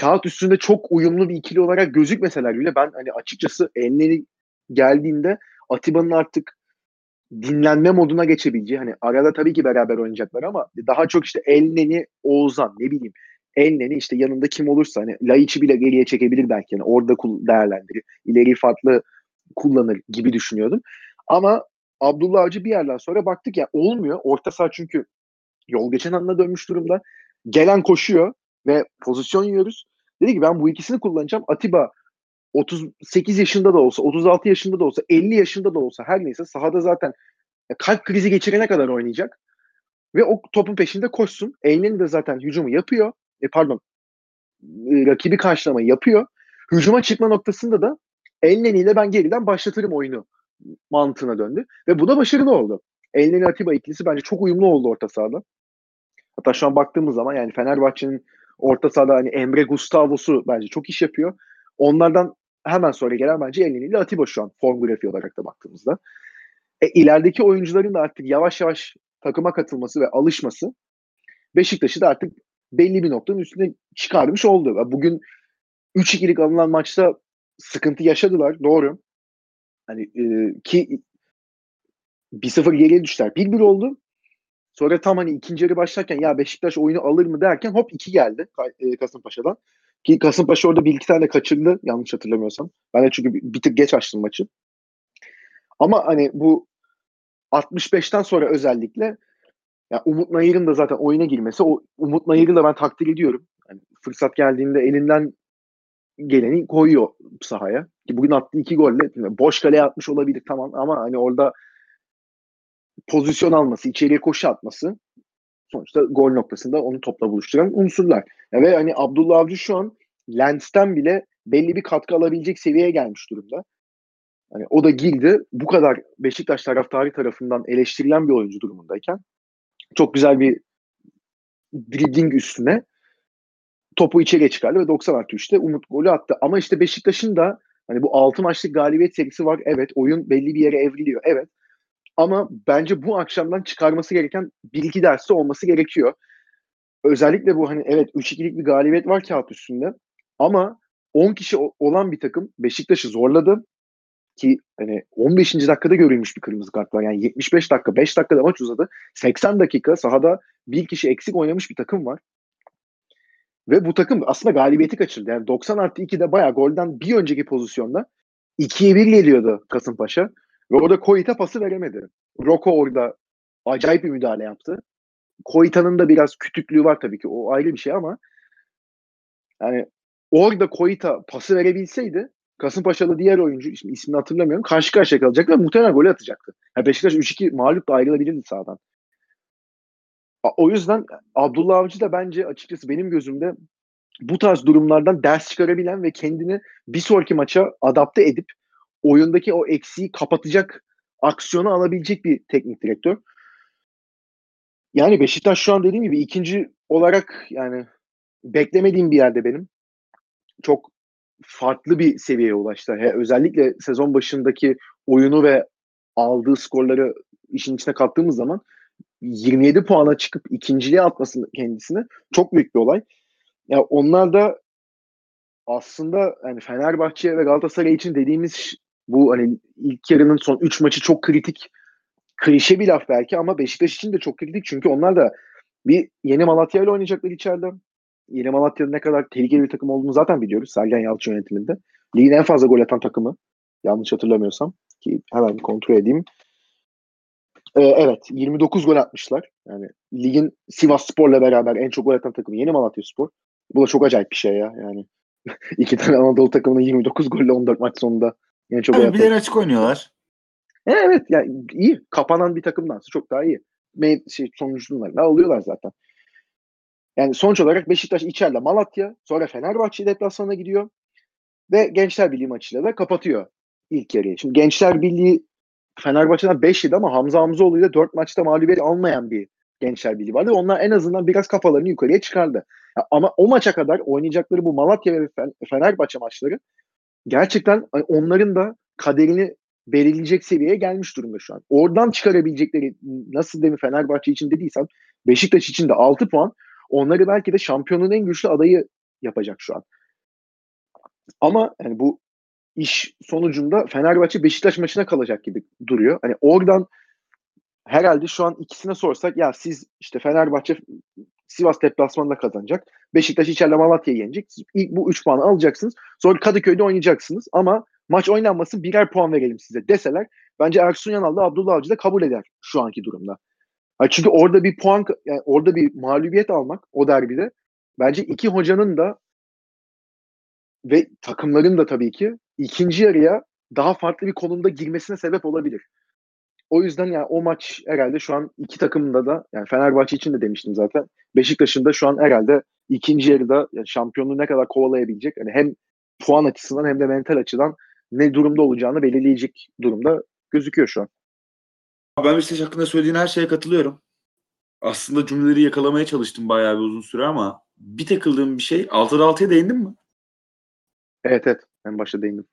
kağıt üstünde çok uyumlu bir ikili olarak gözükmeseler bile ben hani açıkçası Elneni geldiğinde Atiba'nın artık dinlenme moduna geçebileceği hani arada tabii ki beraber oynayacaklar ama daha çok işte Elneni, Oğuzhan ne bileyim Elneni işte yanında kim olursa hani Laiç'i bile geriye çekebilir belki yani orada değerlendirir. İleri farklı kullanır gibi düşünüyordum. Ama Abdullah Avcı bir yerden sonra baktık ya olmuyor. Orta saha çünkü yol geçen anına dönmüş durumda. Gelen koşuyor ve pozisyon yiyoruz. Dedi ki ben bu ikisini kullanacağım. Atiba 38 yaşında da olsa, 36 yaşında da olsa, 50 yaşında da olsa her neyse sahada zaten kalp krizi geçirene kadar oynayacak. Ve o topun peşinde koşsun. Elneni de zaten hücumu yapıyor. E pardon rakibi karşılama yapıyor. Hücuma çıkma noktasında da Elneni ile ben geriden başlatırım oyunu mantığına döndü. Ve bu da başarılı oldu. Elneni Atiba ikilisi bence çok uyumlu oldu orta sahada. Hatta şu an baktığımız zaman yani Fenerbahçe'nin orta sahada hani Emre Gustavo'su bence çok iş yapıyor. Onlardan hemen sonra gelen bence Elneni ile Atiba şu an form grafiği olarak da baktığımızda. E, ilerideki oyuncuların da artık yavaş yavaş takıma katılması ve alışması Beşiktaş'ı da artık belli bir noktanın üstüne çıkarmış oldu. Bugün 3-2'lik alınan maçta sıkıntı yaşadılar. Doğru. Hani e, ki 1-0 geriye düştüler. 1-1 oldu. Sonra tam hani ikinci yarı başlarken ya Beşiktaş oyunu alır mı derken hop 2 geldi e, Kasımpaşa'dan. Ki Kasımpaşa orada bir iki tane kaçırdı yanlış hatırlamıyorsam. Ben de çünkü bir tık geç açtım maçı. Ama hani bu 65'ten sonra özellikle ya Umut Nayır'ın da zaten oyuna girmesi o Umut Nayır'ı da ben takdir ediyorum. Yani fırsat geldiğinde elinden geleni koyuyor sahaya. Ki bugün attığı iki golle boş kaleye atmış olabilir tamam ama hani orada pozisyon alması, içeriye koşu atması sonuçta gol noktasında onu topla buluşturan unsurlar. Ve hani Abdullah Avcı şu an Lens'ten bile belli bir katkı alabilecek seviyeye gelmiş durumda. Hani o da girdi. Bu kadar Beşiktaş taraftarı tarafından eleştirilen bir oyuncu durumundayken çok güzel bir dribbling üstüne topu içeriye çıkardı ve 90 artı 3'te Umut golü attı. Ama işte Beşiktaş'ın da hani bu 6 maçlık galibiyet serisi var. Evet oyun belli bir yere evriliyor. Evet. Ama bence bu akşamdan çıkarması gereken bir iki dersi olması gerekiyor. Özellikle bu hani evet 3-2'lik bir galibiyet var kağıt üstünde. Ama 10 kişi olan bir takım Beşiktaş'ı zorladı. ki hani 15. dakikada görülmüş bir kırmızı kart var. Yani 75 dakika, 5 dakikada maç uzadı. 80 dakika sahada bir kişi eksik oynamış bir takım var. Ve bu takım aslında galibiyeti kaçırdı. Yani 90 artı 2'de bayağı golden bir önceki pozisyonda 2'ye 1 geliyordu Kasımpaşa. Ve orada Koyit'e pası veremedi. Roko orada acayip bir müdahale yaptı. Koyita'nın da biraz kütüklüğü var tabii ki. O ayrı bir şey ama yani orada Koyita pası verebilseydi Kasımpaşalı diğer oyuncu şimdi ismini hatırlamıyorum karşı karşıya kalacaktı ve muhtemelen golü atacaktı. Yani Beşiktaş 3-2 mağlup ayrılabilirdi sağdan. O yüzden Abdullah Avcı da bence açıkçası benim gözümde bu tarz durumlardan ders çıkarabilen ve kendini bir sonraki maça adapte edip oyundaki o eksiği kapatacak aksiyonu alabilecek bir teknik direktör. Yani Beşiktaş şu an dediğim gibi ikinci olarak yani beklemediğim bir yerde benim. Çok farklı bir seviyeye ulaştı. He, özellikle sezon başındaki oyunu ve aldığı skorları işin içine kattığımız zaman 27 puana çıkıp ikinciliğe atması kendisini çok büyük bir olay. Ya yani onlar da aslında hani Fenerbahçe ve Galatasaray için dediğimiz bu hani ilk yarının son 3 maçı çok kritik klişe bir laf belki ama Beşiktaş için de çok kritik çünkü onlar da bir yeni Malatya ile oynayacaklar içeride. Yeni Malatya'nın ne kadar tehlikeli bir takım olduğunu zaten biliyoruz Sergen Yalçın yönetiminde. Ligin en fazla gol atan takımı. Yanlış hatırlamıyorsam. Ki hemen kontrol edeyim. Ee, evet 29 gol atmışlar. Yani ligin Sivas Spor'la beraber en çok gol atan takımı Yeni Malatya Spor. Bu da çok acayip bir şey ya. Yani iki tane Anadolu takımının 29 golle 14 maç sonunda en çok Tabii de açık oynuyorlar. E, evet yani iyi. Kapanan bir takımdansa çok daha iyi. Me şey, sonuçlarında alıyorlar zaten. Yani sonuç olarak Beşiktaş içeride Malatya, sonra Fenerbahçe deplasmana gidiyor ve Gençler Birliği maçıyla da kapatıyor ilk yarıyı. Şimdi Gençler Birliği Fenerbahçe'den 5 yedi ama Hamza Hamzoğlu ile 4 maçta mağlubiyet almayan bir Gençler Birliği vardı. Onlar en azından biraz kafalarını yukarıya çıkardı. Ama o maça kadar oynayacakları bu Malatya ve Fenerbahçe maçları gerçekten onların da kaderini belirleyecek seviyeye gelmiş durumda şu an. Oradan çıkarabilecekleri nasıl demin Fenerbahçe için dediysem Beşiktaş için de 6 puan onları belki de şampiyonun en güçlü adayı yapacak şu an. Ama yani bu iş sonucunda Fenerbahçe Beşiktaş maçına kalacak gibi duruyor. Hani oradan herhalde şu an ikisine sorsak ya siz işte Fenerbahçe Sivas deplasmanında kazanacak. Beşiktaş içeride Malatya'yı yenecek. İlk bu 3 puanı alacaksınız. Sonra Kadıköy'de oynayacaksınız. Ama maç oynanmasın birer puan verelim size deseler bence Ersun Yanal da Abdullah Avcı da kabul eder şu anki durumda. çünkü orada bir puan yani orada bir mağlubiyet almak o derbide bence iki hocanın da ve takımların da tabii ki ikinci yarıya daha farklı bir konumda girmesine sebep olabilir. O yüzden yani o maç herhalde şu an iki takımda da yani Fenerbahçe için de demiştim zaten. Beşiktaş'ın da şu an herhalde ikinci yarıda yani şampiyonluğu ne kadar kovalayabilecek. Yani hem puan açısından hem de mental açıdan ne durumda olacağını belirleyecek durumda gözüküyor şu an. Ben Beşiktaş hakkında söylediğin her şeye katılıyorum. Aslında cümleleri yakalamaya çalıştım bayağı bir uzun süre ama bir takıldığım bir şey. 6'da 6'ya değindin mi? Evet evet. En başta değindim.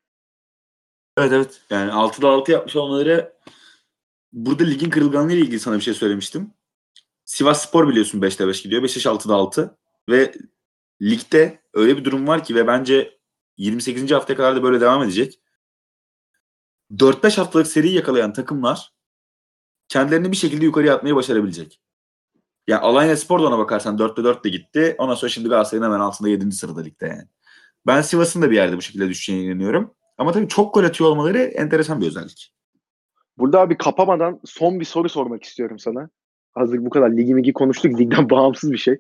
Evet evet. Yani 6'da 6 yapmış olmaları burada ligin kırılganlığı ile ilgili sana bir şey söylemiştim. Sivas Spor biliyorsun 5'te 5 gidiyor. Beşiktaş 6'da 6 ve ligde öyle bir durum var ki ve bence 28. haftaya kadar da böyle devam edecek. 4-5 haftalık seri yakalayan takımlar kendilerini bir şekilde yukarıya atmayı başarabilecek. Yani Alanya Spor da ona bakarsan 4'te 4 de gitti. Ondan sonra şimdi Galatasaray'ın hemen altında 7. sırada ligde yani. Ben Sivas'ın da bir yerde bu şekilde düşeceğine inanıyorum. Ama tabii çok gol atıyor olmaları enteresan bir özellik. Burada abi kapamadan son bir soru sormak istiyorum sana. Hazır bu kadar ligi migi konuştuk. Ligden bağımsız bir şey.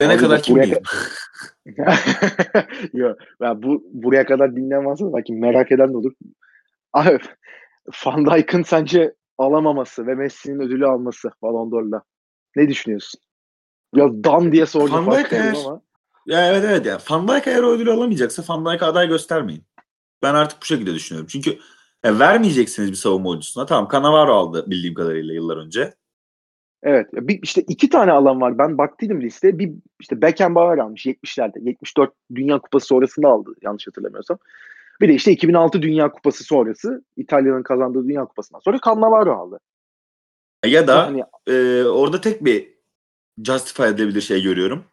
Ne kadar kim buraya... Yok. Ya bu buraya kadar dinlenmezse belki merak eden de olur. Abi Van Dijk'ın sence alamaması ve Messi'nin ödülü alması Ballon d'Or'la. Ne düşünüyorsun? Biraz dan diye sordum. Van Dijk eğer, ama. Ya evet evet ya. Van Dijk eğer o ödülü alamayacaksa Van Dijk'a aday göstermeyin. Ben artık bu şekilde düşünüyorum. Çünkü ya vermeyeceksiniz bir savunma oyuncusuna. Tamam Cannavaro aldı bildiğim kadarıyla yıllar önce. Evet. Bir, işte iki tane alan var. Ben baktıydım listeye. Bir işte Beckenbauer almış 70'lerde. 74 Dünya Kupası sonrasında aldı yanlış hatırlamıyorsam. Bir de işte 2006 Dünya Kupası sonrası İtalya'nın kazandığı Dünya Kupası'ndan sonra Cannavaro aldı. Ya da yani, e, orada tek bir justify edilebilir şey görüyorum.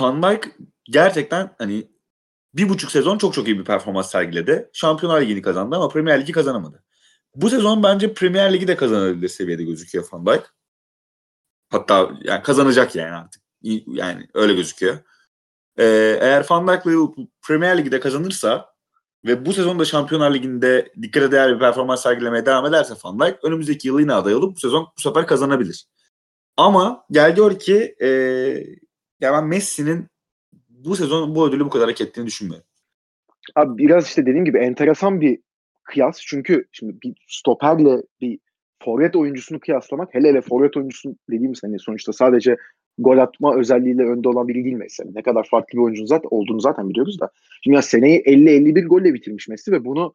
Van Dijk gerçekten hani bir buçuk sezon çok çok iyi bir performans sergiledi. Şampiyonlar Ligi'ni kazandı ama Premier Ligi kazanamadı. Bu sezon bence Premier Ligi de kazanabilir seviyede gözüküyor Van Dijk. Hatta yani kazanacak yani artık. Yani öyle gözüküyor. Ee, eğer Van Liverpool Premier Lig'de kazanırsa ve bu sezon da Şampiyonlar Ligi'nde dikkate değer bir performans sergilemeye devam ederse Van Dijk önümüzdeki yıl yine aday olup bu sezon bu sefer kazanabilir. Ama gel gör ki e, ya ben Messi'nin bu sezon bu ödülü bu kadar hak ettiğini düşünmüyorum. Abi biraz işte dediğim gibi enteresan bir kıyas. Çünkü şimdi bir stoperle bir forvet oyuncusunu kıyaslamak hele hele forvet oyuncusu dediğimiz hani sonuçta sadece gol atma özelliğiyle önde olan biri değil Messi. Ne kadar farklı bir oyuncunun zaten olduğunu zaten biliyoruz da. Şimdi ya seneyi 50-51 golle bitirmiş Messi ve bunu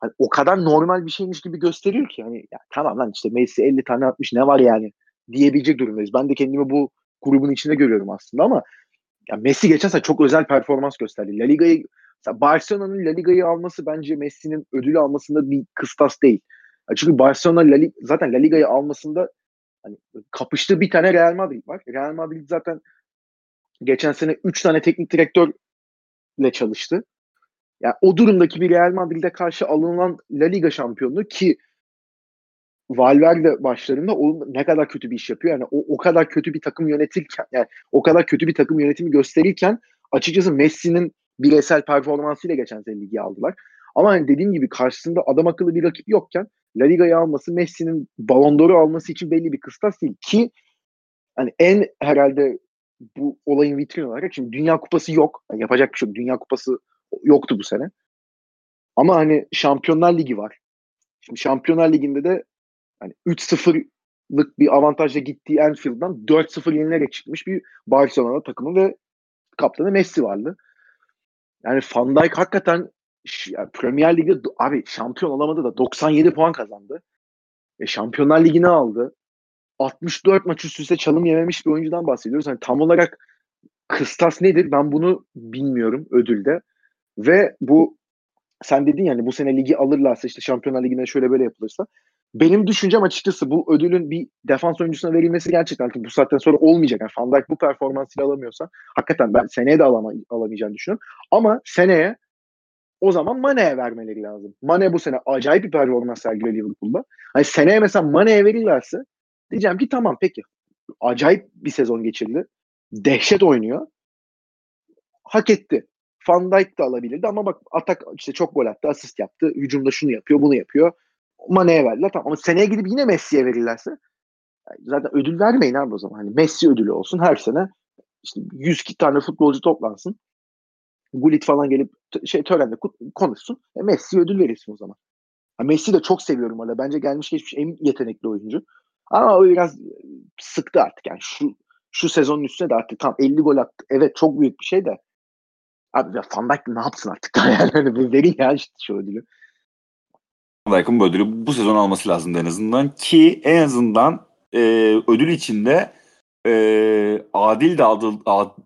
hani o kadar normal bir şeymiş gibi gösteriyor ki hani ya tamam lan işte Messi 50 tane atmış ne var yani diyebilecek durumdayız. Ben de kendimi bu grubun içinde görüyorum aslında ama ya Messi geçen sene çok özel performans gösterdi. La Liga'yı Barcelona'nın La Liga'yı alması bence Messi'nin ödülü almasında bir kıstas değil. Çünkü Barcelona La Liga, zaten La Liga'yı almasında hani kapıştığı bir tane Real Madrid var. Real Madrid zaten geçen sene 3 tane teknik direktörle çalıştı. Yani o durumdaki bir Real Madrid'e karşı alınan La Liga şampiyonluğu ki Valverde başlarında o ne kadar kötü bir iş yapıyor. Yani o, o kadar kötü bir takım yönetirken yani o kadar kötü bir takım yönetimi gösterirken açıkçası Messi'nin bireysel performansıyla geçen sene ligi aldılar. Ama hani dediğim gibi karşısında adam akıllı bir rakip yokken La Liga'yı alması Messi'nin Ballon d'Or'u alması için belli bir kıstas değil ki hani en herhalde bu olayın vitrin olarak şimdi Dünya Kupası yok. Yani yapacak bir şey yok. Dünya Kupası yoktu bu sene. Ama hani Şampiyonlar Ligi var. Şimdi Şampiyonlar Ligi'nde de hani 3-0'lık bir avantajla gittiği Anfield'dan 4-0 yenilerek çıkmış bir Barcelona takımı ve kaptanı Messi vardı. Yani Van Dijk hakikaten yani Premier Lig'de abi şampiyon olamadı da 97 puan kazandı. E, Şampiyonlar Ligi'ni aldı. 64 maç üst üste çalım yememiş bir oyuncudan bahsediyoruz. Yani tam olarak kıstas nedir ben bunu bilmiyorum ödülde. Ve bu sen dedin yani bu sene ligi alırlarsa işte Şampiyonlar Ligi'ne şöyle böyle yapılırsa benim düşüncem açıkçası bu ödülün bir defans oyuncusuna verilmesi gerçekten artık bu saatten sonra olmayacak. Yani Van Dijk bu performansıyla alamıyorsa hakikaten ben seneye de alama, alamayacağını düşünüyorum. Ama seneye o zaman Mane'ye vermeleri lazım. Mane bu sene acayip bir performans sergiliyor Liverpool'da. Hani seneye mesela Mane'ye verirlerse diyeceğim ki tamam peki. Acayip bir sezon geçirdi. Dehşet oynuyor. Hak etti. Van Dijk da alabilirdi ama bak atak işte çok gol attı, asist yaptı. Hücumda şunu yapıyor, bunu yapıyor. Mane'ye verdiler. Tamam ama seneye gidip yine Messi'ye verirlerse zaten ödül vermeyin abi o zaman. Hani Messi ödülü olsun her sene. İşte 100 tane futbolcu toplansın. Gullit falan gelip şey törende konuşsun. E, Messi ödül verirsin o zaman. Ha, Messi de çok seviyorum hala. Bence gelmiş geçmiş en yetenekli oyuncu. Ama o biraz sıktı artık yani şu şu sezonun üstüne de artık tam 50 gol attı. Evet çok büyük bir şey de. Abi ya Van Dijk ne yapsın artık yani hani verin ya işte şu ödülü. Van Dijk'ın bu ödülü bu sezon alması lazım en azından ki en azından e, ödül içinde e, adil dağıtıl ad,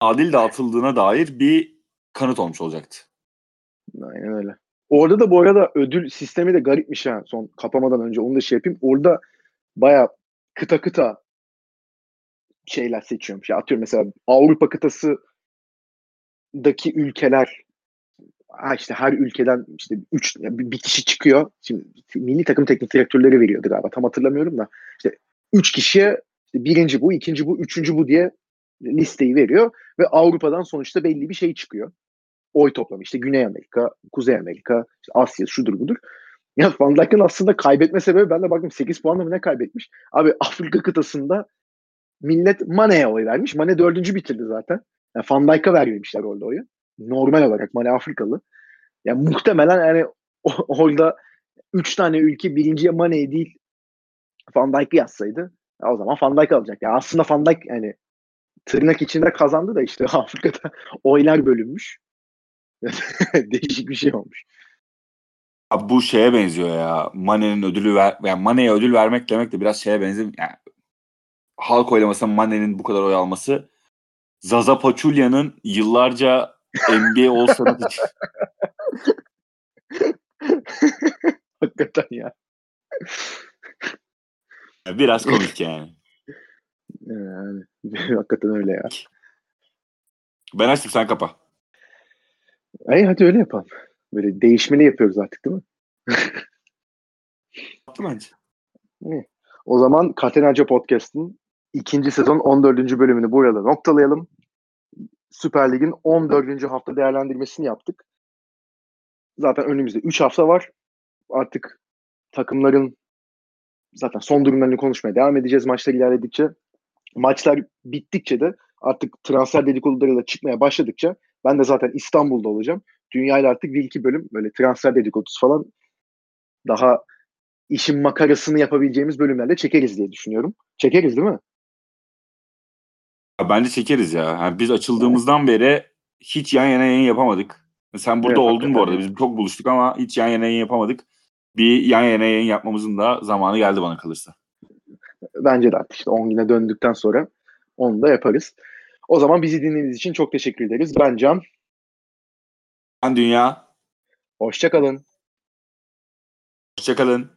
adil dağıtıldığına dair bir kanıt olmuş olacaktı. Aynen öyle. Orada da bu arada ödül sistemi de garipmiş ha. Son kapamadan önce onu da şey yapayım. Orada baya kıta kıta şeyler seçiyormuş. Ya atıyorum mesela Avrupa kıtası daki ülkeler ha işte her ülkeden işte üç bir kişi çıkıyor. Şimdi milli takım teknik direktörleri veriyordu galiba. Tam hatırlamıyorum da. İşte üç kişiye işte birinci bu, ikinci bu, üçüncü bu diye listeyi veriyor ve Avrupa'dan sonuçta belli bir şey çıkıyor. Oy toplamış. İşte Güney Amerika, Kuzey Amerika, işte Asya şudur budur. Ya Van Dijk'ın aslında kaybetme sebebi ben de baktım 8 puanla mı ne kaybetmiş? Abi Afrika kıtasında millet Mane'ye oy vermiş. Mane dördüncü bitirdi zaten. Yani Van Dijk'a vermemişler orada oyu. Normal olarak Mane Afrikalı. Yani muhtemelen yani orada üç tane ülke birinciye Mane'ye değil Van Dijk'ı yazsaydı ya o zaman Van Dijk alacak. Yani aslında Van Dijk yani tırnak içinde kazandı da işte Afrika'da oylar bölünmüş. Değişik bir şey olmuş. Abi bu şeye benziyor ya. Mane'nin ödülü ver yani Mane'ye ödül vermek demek de biraz şeye benziyor. Yani halk oylamasında Mane'nin bu kadar oy alması Zaza Pachulia'nın yıllarca NBA Star'ı için. Hakikaten ya. Biraz komik yani. Yani, hakikaten öyle ya. Ben açtım sen kapa. Ey hadi öyle yapalım. Böyle değişmeli yapıyoruz artık değil mi? Yaptı bence. O zaman Katenaca Podcast'ın ikinci sezon 14. bölümünü burada noktalayalım. Süper Lig'in 14. hafta değerlendirmesini yaptık. Zaten önümüzde 3 hafta var. Artık takımların zaten son durumlarını konuşmaya devam edeceğiz maçlar ilerledikçe. Maçlar bittikçe de artık transfer dedikoduları da çıkmaya başladıkça ben de zaten İstanbul'da olacağım. Dünyayla artık bir iki bölüm böyle transfer dedikodusu falan daha işin makarasını yapabileceğimiz bölümlerle çekeriz diye düşünüyorum. Çekeriz değil mi? Ya Bence çekeriz ya. Yani biz açıldığımızdan beri hiç yan yana yayın yapamadık. Sen burada Evet, oldun bu arada. Biz çok buluştuk ama hiç yan yana yayın yapamadık. Bir yan yana yayın yapmamızın da zamanı geldi bana kalırsa. Bence de artık işte 10 güne döndükten sonra onu da yaparız. O zaman bizi dinlediğiniz için çok teşekkür ederiz. Ben Can. Ben Dünya. Hoşçakalın. Hoşçakalın.